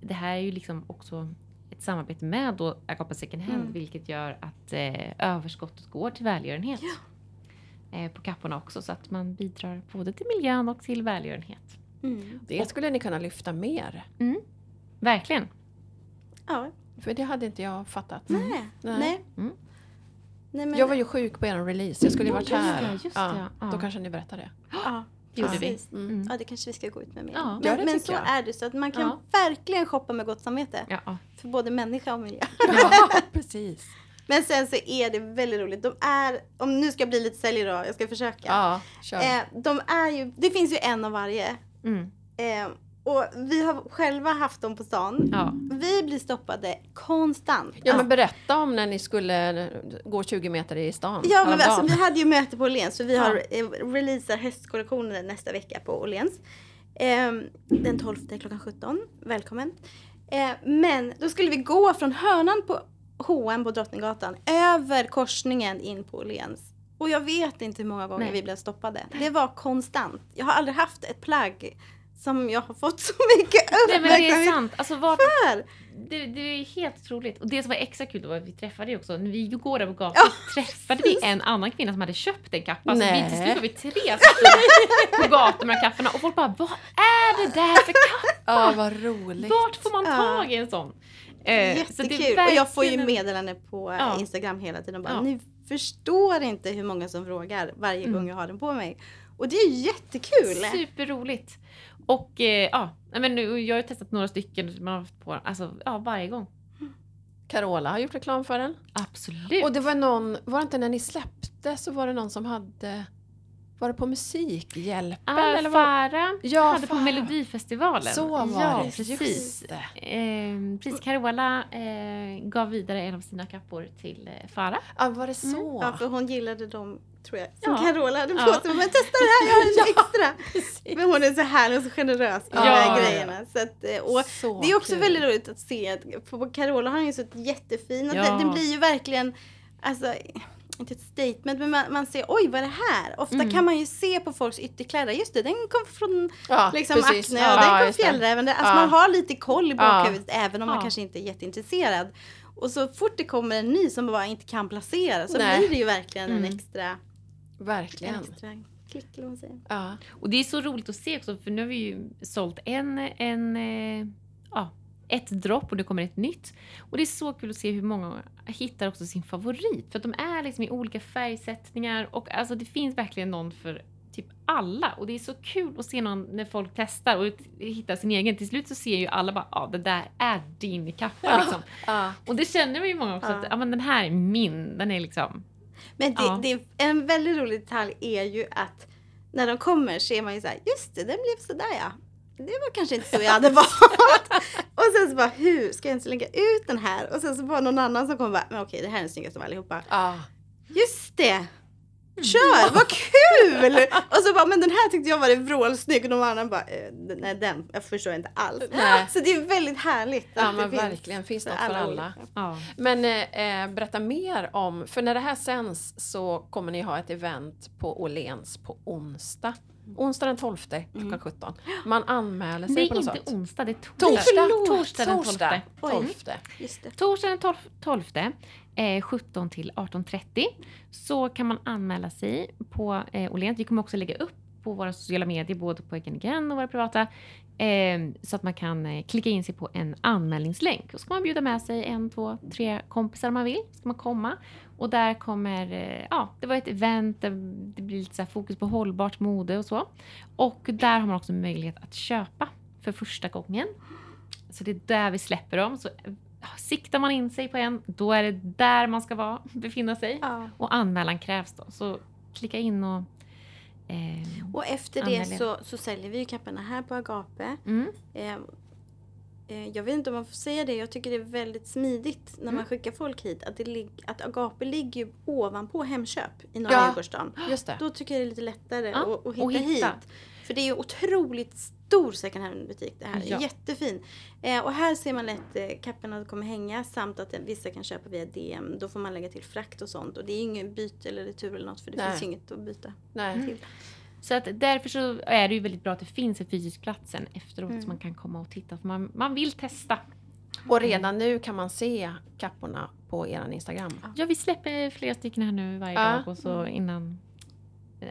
det här är ju liksom också ett samarbete med då Agapa Second Hand Mm. vilket gör att eh, överskottet går till välgörenhet. Eh, på kapporna också så att man bidrar både till miljön och till välgörenhet. Mm. Det skulle ni kunna lyfta mer. Verkligen. Ja, För det hade inte jag fattat. nej. Nej. Nej. Mm. Nej, men, Jag var ju sjuk på er release, jag skulle ju Ja, varit just här. det, just det, ja. Då kanske ni berättar det. ja, gjorde vi. precis. Mm. Mm. Ja, det kanske vi ska gå ut med mer. Ja, men ja, det men så jag. är det, så att man kan Ja. verkligen shoppa med gott samvete. Ja, ja. För både människa och miljö. Ja, precis. Men sen så är det väldigt roligt. De är, om nu ska jag bli lite säljare då, jag ska försöka. Ja, kör. Eh, de är ju, det finns ju en av varje. Mm. Eh, och vi har själva haft dem på stan. ja. Vi blir stoppade konstant. Ja men berätta om när ni skulle gå 20 meter i stan. Ja, men alltså, vi hade ju möte på Åhléns för vi har eh, releasar höstkollektionen nästa vecka på Åhléns. Eh, den 12 klockan 17. Välkommen. Eh, men då skulle vi gå från hörnan på H&M på Drottninggatan över korsningen in på Åhléns. Och jag vet inte hur många gånger Nej. vi blev stoppade. Det var konstant. Jag har aldrig haft ett plagg som jag har fått så mycket Nej men det är uppmärksamhet sant. Alltså, vart, för. det, det är helt otroligt. Och det som var extra kul var att vi träffade ju också, när vi går där på gatan Ja, träffade vi en annan kvinna som hade köpt en kappa. Så vi, Nej. till slut var vi tre på gatan med kapporna och folk bara Vad är det där för kappa? Ja, vad roligt. Vart får man tag i en sån? Eh, så det är Jättekul. Och jag får ju meddelanden på eh, Ja. Instagram hela tiden. Bara, Ja. Ni förstår inte hur många som frågar varje Mm. gång jag har den på mig. Och det är ju jättekul. Superroligt. Och eh, ja, nej, men nu, jag har ju testat några stycken man har haft på alltså, ja, varje gång. Carola har gjort reklam för den. Absolut. Och det var någon, var det inte när ni släppte så var det någon som hade, var det på Musikhjälpen? Ah, eller vad? Farah Ja, hade på Farah. Melodifestivalen. Så var ja, det, precis. Eh, precis, Carola eh, gav vidare en av sina kappor till eh, Farah. Ja, var det så? Ja, för hon gillade dem, tror jag. Som Ja. Carola hade på Ja. sig. Men testa det här, jag har en Ja. extra. Precis. Men hon är så härlig och så generös med Ja, de här grejerna. Så att, eh, och Så det är också kul. väldigt roligt att se att på Carola har ju så jättefina. Ja. Den, den blir ju verkligen, alltså inte ett statement men man, man ser oj vad är det här? Ofta Mm. kan man ju se på folks ytterkläder, just det den kom från Ja, liksom precis. Acne Ja, och den kom det. Fjällräven. Alltså Ja. man har lite koll i bakhuvudet även om man kanske inte är jätteintresserad. Och så fort det kommer en ny som bara inte kan placera så Nej. blir det ju verkligen en Mm. extra, en Verkligen. extra klick eller vad man säger. Ja. Och det är så roligt att se också för nu har vi ju sålt en, en eh, ja, ett dropp och det kommer ett nytt. Och det är så kul att se hur många hittar också sin favorit. För att de är liksom i olika färgsättningar och alltså det finns verkligen någon för typ alla. Och det är så kul att se någon när folk testar och hittar sin egen. Till slut så ser ju alla bara ja det där är din kappa liksom. Ja. Och det känner vi ju många också Ja. att ja, men den här är min. Den är liksom Men det, Ja. det är en väldigt rolig detalj är ju att när de kommer ser man ju så här, just det, den blev sådär ja. Det var kanske inte så jag hade valt. och sen så bara, hur ska jag ens lägga ut den här? Och sen så var någon annan som kom och bara, men okej det här är den snyggaste av allihopa. Ja. Just det! Kör, vad kul! Och så bara, men den här tyckte jag var vrålsnygg och de andra bara, eh, nej den, jag förstår inte alls. Nej. Så det är väldigt härligt. Ja, men finns verkligen. Finns något för alla. olika. ja. Men eh, berätta mer om, för när det här sänds så kommer ni ha ett event på Åhléns på onsdag. Onsdag den 12 klockan 17. Man anmäler sig Det är på något inte sätt. onsdag, det är Torsdag. torsdag. Torsdag den 12. Torsdag Oj. 12. Just det. Torsdag den 12, 12 eh, 17 till 18.30 så kan man anmäla sig på eh, Åhléns. Vi kommer också lägga upp på våra sociala medier, både på Egen Again och våra privata Eh, så att man kan eh, klicka in sig på en anmälningslänk. Och så kan man bjuda med sig en, två, tre kompisar om man vill. Ska man komma. Och där kommer, eh, ja, det var ett event där det blir lite så här fokus på hållbart mode och så. Och där har man också möjlighet att köpa för första gången. Så det är där vi släpper dem. Så siktar man in sig på en, då är det där man ska vara, befinna sig. Ja. Och anmälan krävs då. Så klicka in och... Eh, Och efter det så, så säljer vi ju kapporna här på Agape. mm, Eh, eh, jag vet inte om man får säga det. Jag tycker det är väldigt smidigt när man Mm. skickar folk hit. Att, det att Agape ligger ju ovanpå Hemköp i Norra Ja. Djurgårdsstaden. Då tycker jag det är lite lättare Ja, att, att hitta och hitta. hit. För det är ju otroligt stor second hand-butik det här. Ja. Jättefin. Eh, och här ser man lätt eh, kapporna kommer hänga samt att eh, vissa kan köpa via DM. Då får man lägga till frakt och sånt. Och det är ju ingen byte eller retur eller något för det Nej. finns ju inget att byta Nej. till. Så att därför så är det ju väldigt bra att det finns en fysisk plats sen efteråt Mm. så man kan komma och titta. För man, man vill testa. Och redan nu kan man se kapporna på er Instagram. Ja, vi släpper flera stycken här nu varje Ja. dag och så innan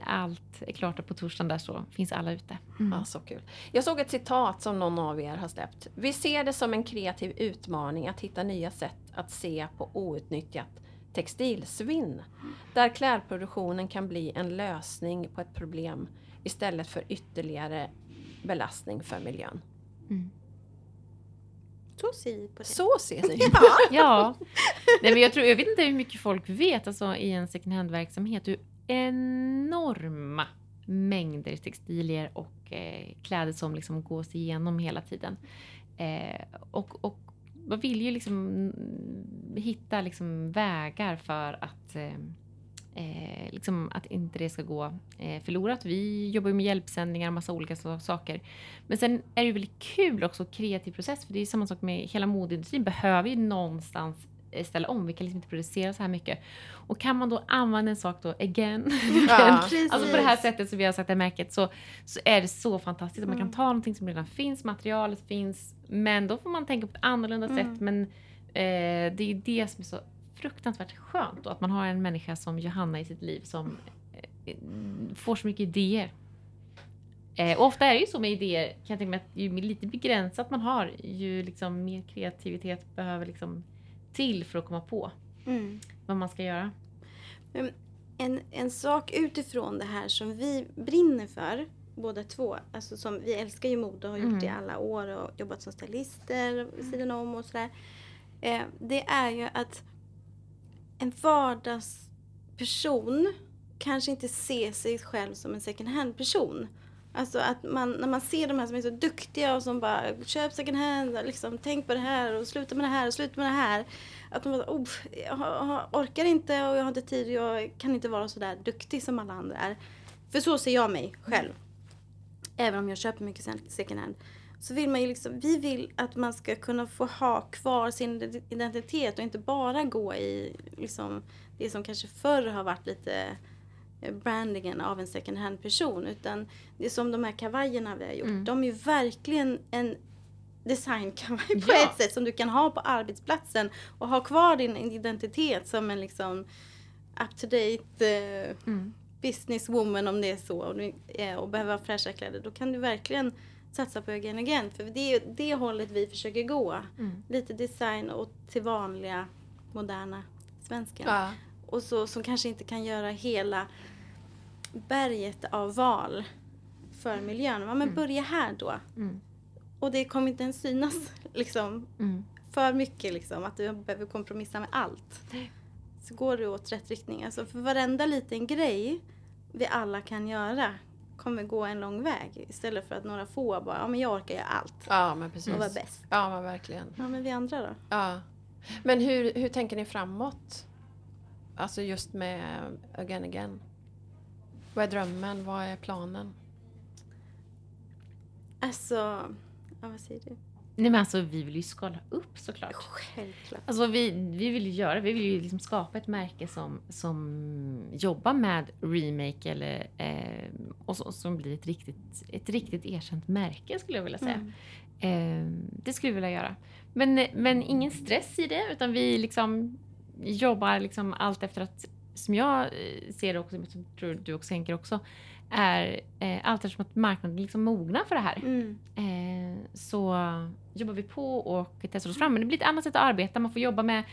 allt är klart på torsdagen där så finns alla ute. Mm. Ja, så kul. Jag såg ett citat som någon av er har släppt. Vi ser det som en kreativ utmaning att hitta nya sätt att se på outnyttjat textilsvinn. Där klädproduktionen kan bli en lösning på ett problem istället för ytterligare belastning för miljön. Mm. Så ser vi på det. Så ser ni. Ja, Nej, men jag, tror, jag vet inte hur mycket folk vet alltså, i en second hand-verksamhet hur enorma mängder textilier och eh, kläder som liksom gås igenom hela tiden. Eh, och, och man vill ju liksom hitta liksom vägar för att eh, eh liksom att inte det ska gå eh, förlorat. Vi jobbar ju med hjälpsändningar och massa olika så, saker. Men sen är det ju väldigt kul också, kreativ process. För det är samma sak med hela modeindustrin. Behöver ju någonstans ställa om. Vi kan liksom inte producera så här mycket. Och kan man då använda en sak då again. Ja. alltså på det här sättet som vi har sagt det märket så, så är det så fantastiskt. att Man kan Mm. ta någonting som redan finns, materialet finns. Men då får man tänka på ett annorlunda Mm. sätt. Men eh, det är det som är så fruktansvärt skönt. Och att man har en människa som Johanna i sitt liv som eh, får så mycket idéer. Eh, och ofta är det ju så med idéer, kan jag tänka mig, att ju lite begränsat man har, ju liksom mer kreativitet behöver liksom till för att komma på Mm. vad man ska göra. En, en sak utifrån det här som vi brinner för, båda två, alltså som vi älskar ju mode och har gjort Mm. det i alla år och jobbat som stylister vid sidan om och sådär. Eh, det är ju att en vardagsperson kanske inte ser sig själv som en second hand person. Alltså att man, när man ser de här som är så duktiga och som bara köp second hand, liksom, tänk på det här och sluta med det här och sluta med det här. Att de bara, oh, jag orkar inte och jag har inte tid och jag kan inte vara så där duktig som alla andra är. För så ser jag mig själv. Även om jag köper mycket second hand. Så vill man ju liksom, vi vill att man ska kunna få ha kvar sin identitet och inte bara gå i liksom det som kanske förr har varit lite brandingen av en second hand person. Utan det är som de här kavajerna vi har gjort. Mm. De är verkligen en designkavaj på Ja. ett sätt som du kan ha på arbetsplatsen och ha kvar din identitet som en liksom up to date eh, Mm. businesswoman om det är så och, du, eh, och behöver ha fräscha kläder. Då kan du verkligen satsa på again again. För det är det hållet vi försöker gå. Mm. Lite design och till vanliga moderna svensken. Ja. Och så som kanske inte kan göra hela berget av val för miljön. Ja, men Mm. börja här då. Mm. Och det kommer inte ens synas liksom Mm. för mycket liksom, att du behöver kompromissa med allt. Så går du åt rätt riktning. Alltså för varenda liten grej vi alla kan göra kommer gå en lång väg. Istället för att några få bara, ja men jag orkar göra allt ja, men precis. och vara bäst. Ja, men verkligen. Ja men vi andra då? Ja. Men hur, hur tänker ni framåt? Alltså just med Again Again. Vad är drömmen? Vad är planen? Alltså, ja vad säger du? Nej men alltså vi vill ju skala upp såklart. Självklart. Alltså vi, vi vill ju göra, vi vill ju liksom skapa ett märke som, som jobbar med remake eller eh, och så, som blir ett riktigt, ett riktigt erkänt märke skulle jag vilja säga. Mm. Eh, det skulle vi vilja göra. Men, men ingen stress i det utan vi liksom jobbar liksom allt efter att, som jag eh, ser det också, som tror du också tänker också, är eh, allt eftersom att marknaden liksom mognar för det här. Mm. Eh, så jobbar vi på och testar oss fram. Men det blir ett annat sätt att arbeta. Man får jobba med,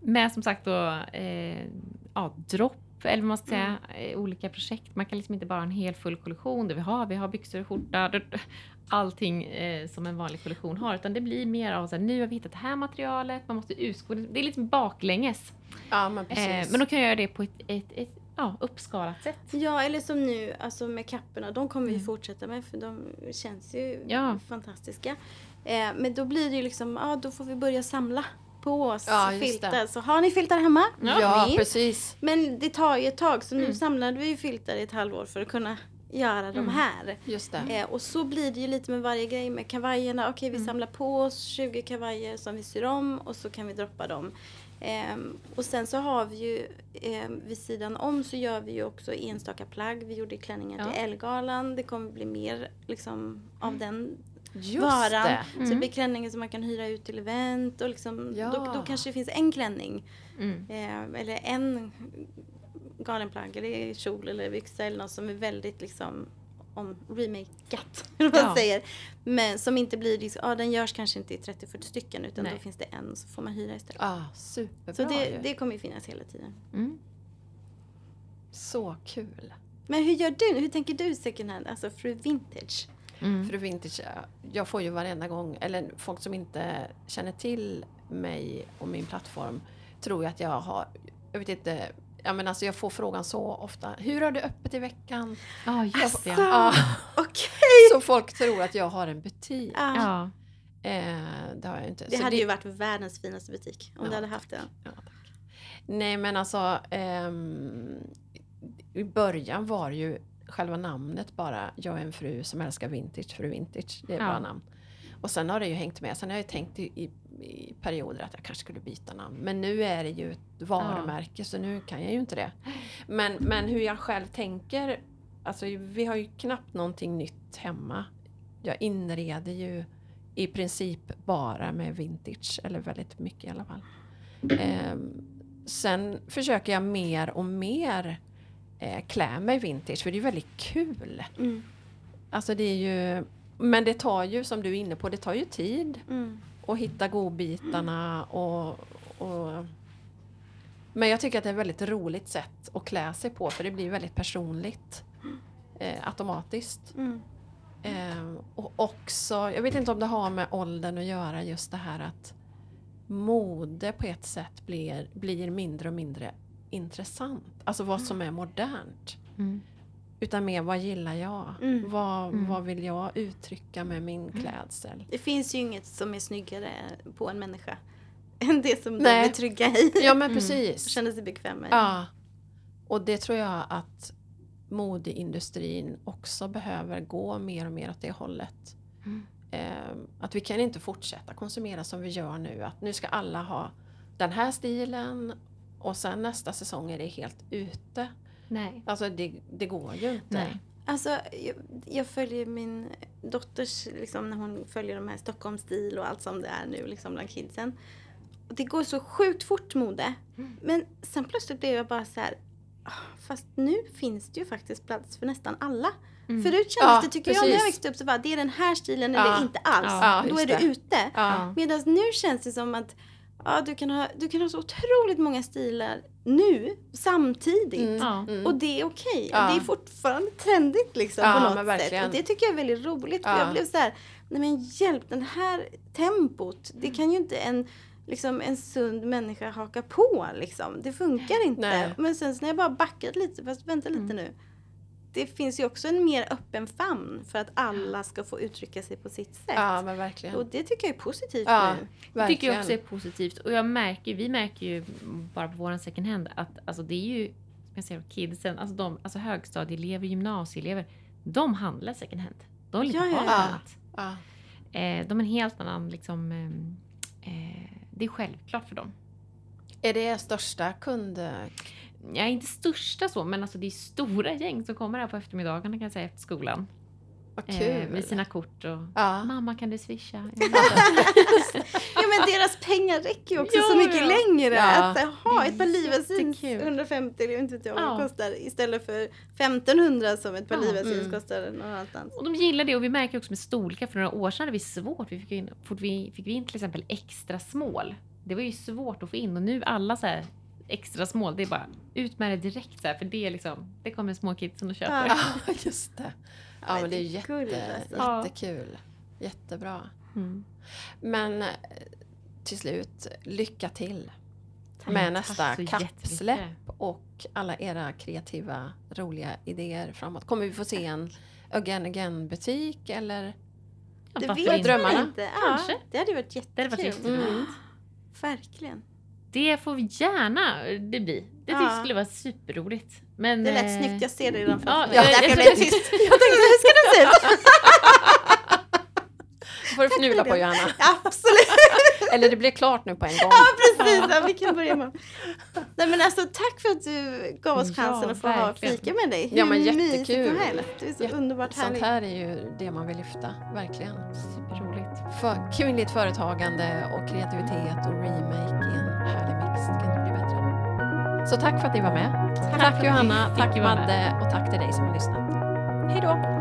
med som sagt då, eh, ja, dropp eller vad man ska säga, eh, olika projekt. Man kan liksom inte bara ha en hel full kollektion där vi har, vi har byxor, skjorta, allting eh, som en vanlig kollektion har. Utan det blir mer av så här, nu har vi hittat det här materialet, man måste utgå. Det är liksom baklänges. Ja, men precis. Eh, men då kan jag göra det på ett, ett, ett ja, uppskalat sätt. Ja, eller som nu, alltså med kapporna. De kommer vi Mm. fortsätta med för de känns ju Ja. fantastiska. Eh, men då blir det ju liksom, ja då får vi börja samla på oss Ja. Så har ni filtar hemma? ja, Min. precis. Men det tar ju ett tag så nu Mm. samlade vi ju filtar i ett halvår för att kunna göra de Mm. här. Just det. Eh, och så blir det ju lite med varje grej med kavajerna. Okej, vi Mm. samlar på oss 20 kavajer som vi syr om och så kan vi droppa dem. Ehm, och sen så har vi ju ehm, vid sidan om så gör vi ju också enstaka plagg. Vi gjorde klänningar till Ja. Ellegalan. Det kommer bli mer liksom av den Just varan. det. Så det Mm. blir klänningar som man kan hyra ut till event och liksom, Ja. då, då kanske det finns en klänning Mm. eh, eller en galenplagg eller kjol eller byxa eller något som är väldigt liksom om remakeat, eller vad man Ja. säger. Men som inte blir, liksom, ja den görs kanske inte i 30-40 stycken utan Nej. då finns det en så får man hyra istället. Ah, superbra så det, det kommer ju finnas hela tiden. Mm. Så kul. Men hur gör du? Hur tänker du second hand, alltså fru vintage? Mm. För vintage, jag får ju varenda gång, eller folk som inte känner till mig och min plattform tror ju att jag har, jag vet inte, ja men alltså jag får frågan så ofta, hur har du öppet i veckan? Ja, just det. Asså. Ja. Okej! så folk tror att jag har en butik. Ja. Ja. Eh, det har jag inte. Det Så hade ju varit världens finaste butik om Ja, du hade haft den. Ja, tack. Nej men alltså ehm, i början var ju själva namnet bara Jag är en fru som älskar vintage, fru vintage. Det är Ja. bra namn. Och sen har det ju hängt med. Sen har jag ju tänkt i, i, i perioder att jag kanske skulle byta namn. Men nu är det ju ett varumärke så nu kan jag ju inte det. Men, men hur jag själv tänker. Alltså vi har ju knappt någonting nytt hemma. Jag inreder ju i princip bara med vintage. Eller väldigt mycket i alla fall. Ehm, sen försöker jag mer och mer eh, klä mig vintage för det är väldigt kul. Mm. Alltså det är ju, men det tar ju som du är inne på, det tar ju tid Mm. att hitta godbitarna och, och men jag tycker att det är ett väldigt roligt sätt att klä sig på för det blir väldigt personligt eh, automatiskt. Mm. Eh, och också, jag vet inte om det har med åldern att göra just det här att mode på ett sätt blir, blir mindre och mindre intressant. Alltså vad som är modernt. Mm. Utan mer vad gillar jag? Mm. Vad, Mm. vad vill jag uttrycka med min klädsel? Det finns ju inget som är snyggare på en människa än det som de Nej. är trygga i. Ja men Mm. precis. Känner sig bekväma i. Ja. Och det tror jag att modeindustrin också behöver gå mer och mer åt det hållet. Mm. Eh, att vi kan inte fortsätta konsumera som vi gör nu. Att nu ska alla ha den här stilen och sen nästa säsong är det helt ute. Nej. Alltså det, det går ju inte. Nej. Alltså, jag, jag följer min dotters, liksom, när hon följer de här Stockholmsstil och allt som det är nu liksom, bland kidsen. Och det går så sjukt fort mode. Mm. Men sen plötsligt blev jag bara så här. "Ah, Fast nu finns det ju faktiskt plats för nästan alla. Mm. Förut kändes Ja, det, tycker jag, när jag precis. växte upp så var det är den här stilen Ja. eller inte alls. Ja, Då är det det. ute. Ja. Medan nu känns det som att ja, du, kan ha, du kan ha så otroligt många stilar nu samtidigt. Mm, Ja. mm. Och det är okej. Ja. Och det är fortfarande trendigt liksom Ja, på något sätt. Och det tycker jag är väldigt roligt. För Ja. jag blev så här, nej men hjälp, den här tempot, Mm. det kan ju inte en, liksom, en sund människa haka på liksom. Det funkar inte. Nej. Men sen så när jag bara backat lite, fast vänta lite Mm. nu. Det finns ju också en mer öppen famn för att alla ska få uttrycka sig på sitt sätt. ja men verkligen. Och det tycker jag är positivt Ja. nu. Det tycker jag också är positivt. Och jag märker, vi märker ju bara på våran second hand att alltså det är ju, som jag säger, kidsen, alltså, de, alltså högstadieelever, gymnasieelever, de handlar second hand. De vill inte Ja, ha ja. annat. Ja. Eh, de är en helt annan liksom, ehm, eh, det är självklart för dem. Är det största kund... Jag är inte största så, men alltså det är stora gäng som kommer här på eftermiddagarna kan jag säga efter skolan. Vad kul! Eh, med sina kort och Ja. Mamma kan du swisha? Ja men deras pengar räcker ju också Ja, så mycket ja. längre. Ja. Att ha ett par jättekul. 150 eller inte vet jag Ja. kostar istället för 1500 som ett par Ja. livacins Mm. kostar någon annanstans. Och de gillar det och vi märker också med storlekar. För några år sedan hade vi svårt. Vi fick, in, fort vi, fick vi in till exempel extra small. Det var ju svårt att få in och nu alla så här extra small, det är bara ut med det direkt så här, för det är liksom, det kommer småkidsen och köper. Ja. Ja, just det. Ja, men det är det är gulligt, jätte, alltså. Ja. jättekul. Jättebra. Mm. Men eh, till slut, lycka till Tack. med nästa kappsläpp och alla era kreativa, roliga idéer framåt. Kommer vi få se en Again Again butik eller? Ja, Det vet drömmarna? man inte. Ja, Kanske. det hade varit Det hade varit jättekul. jätteroligt. Mm. Verkligen. Det får vi gärna det bli. Det Ja. skulle vara superroligt. Men, Det lät eh, snyggt, jag ser det redan framför Ja, mig. jag- Det är därför jag blev tyst. Jag tänkte, hur ska det se ut? får du fnula på det. Johanna. Absolut. Eller det blir klart nu på en gång. Ja, precis. Ja, vi kan börja med. Nej, men alltså, tack för att du gav oss Ja, chansen att få ha verkligen. fika med dig. Ja, men Hur jättekul. Du är så Jätte- underbart Sånt härlig. här är ju det man vill lyfta, verkligen. Superroligt. För kvinnligt företagande och kreativitet och remake härlig mix. Det kan inte bli bättre. Så tack för att ni var med. Tack, vi Johanna, tack. Madde och tack till dig som har lyssnat. Hej då!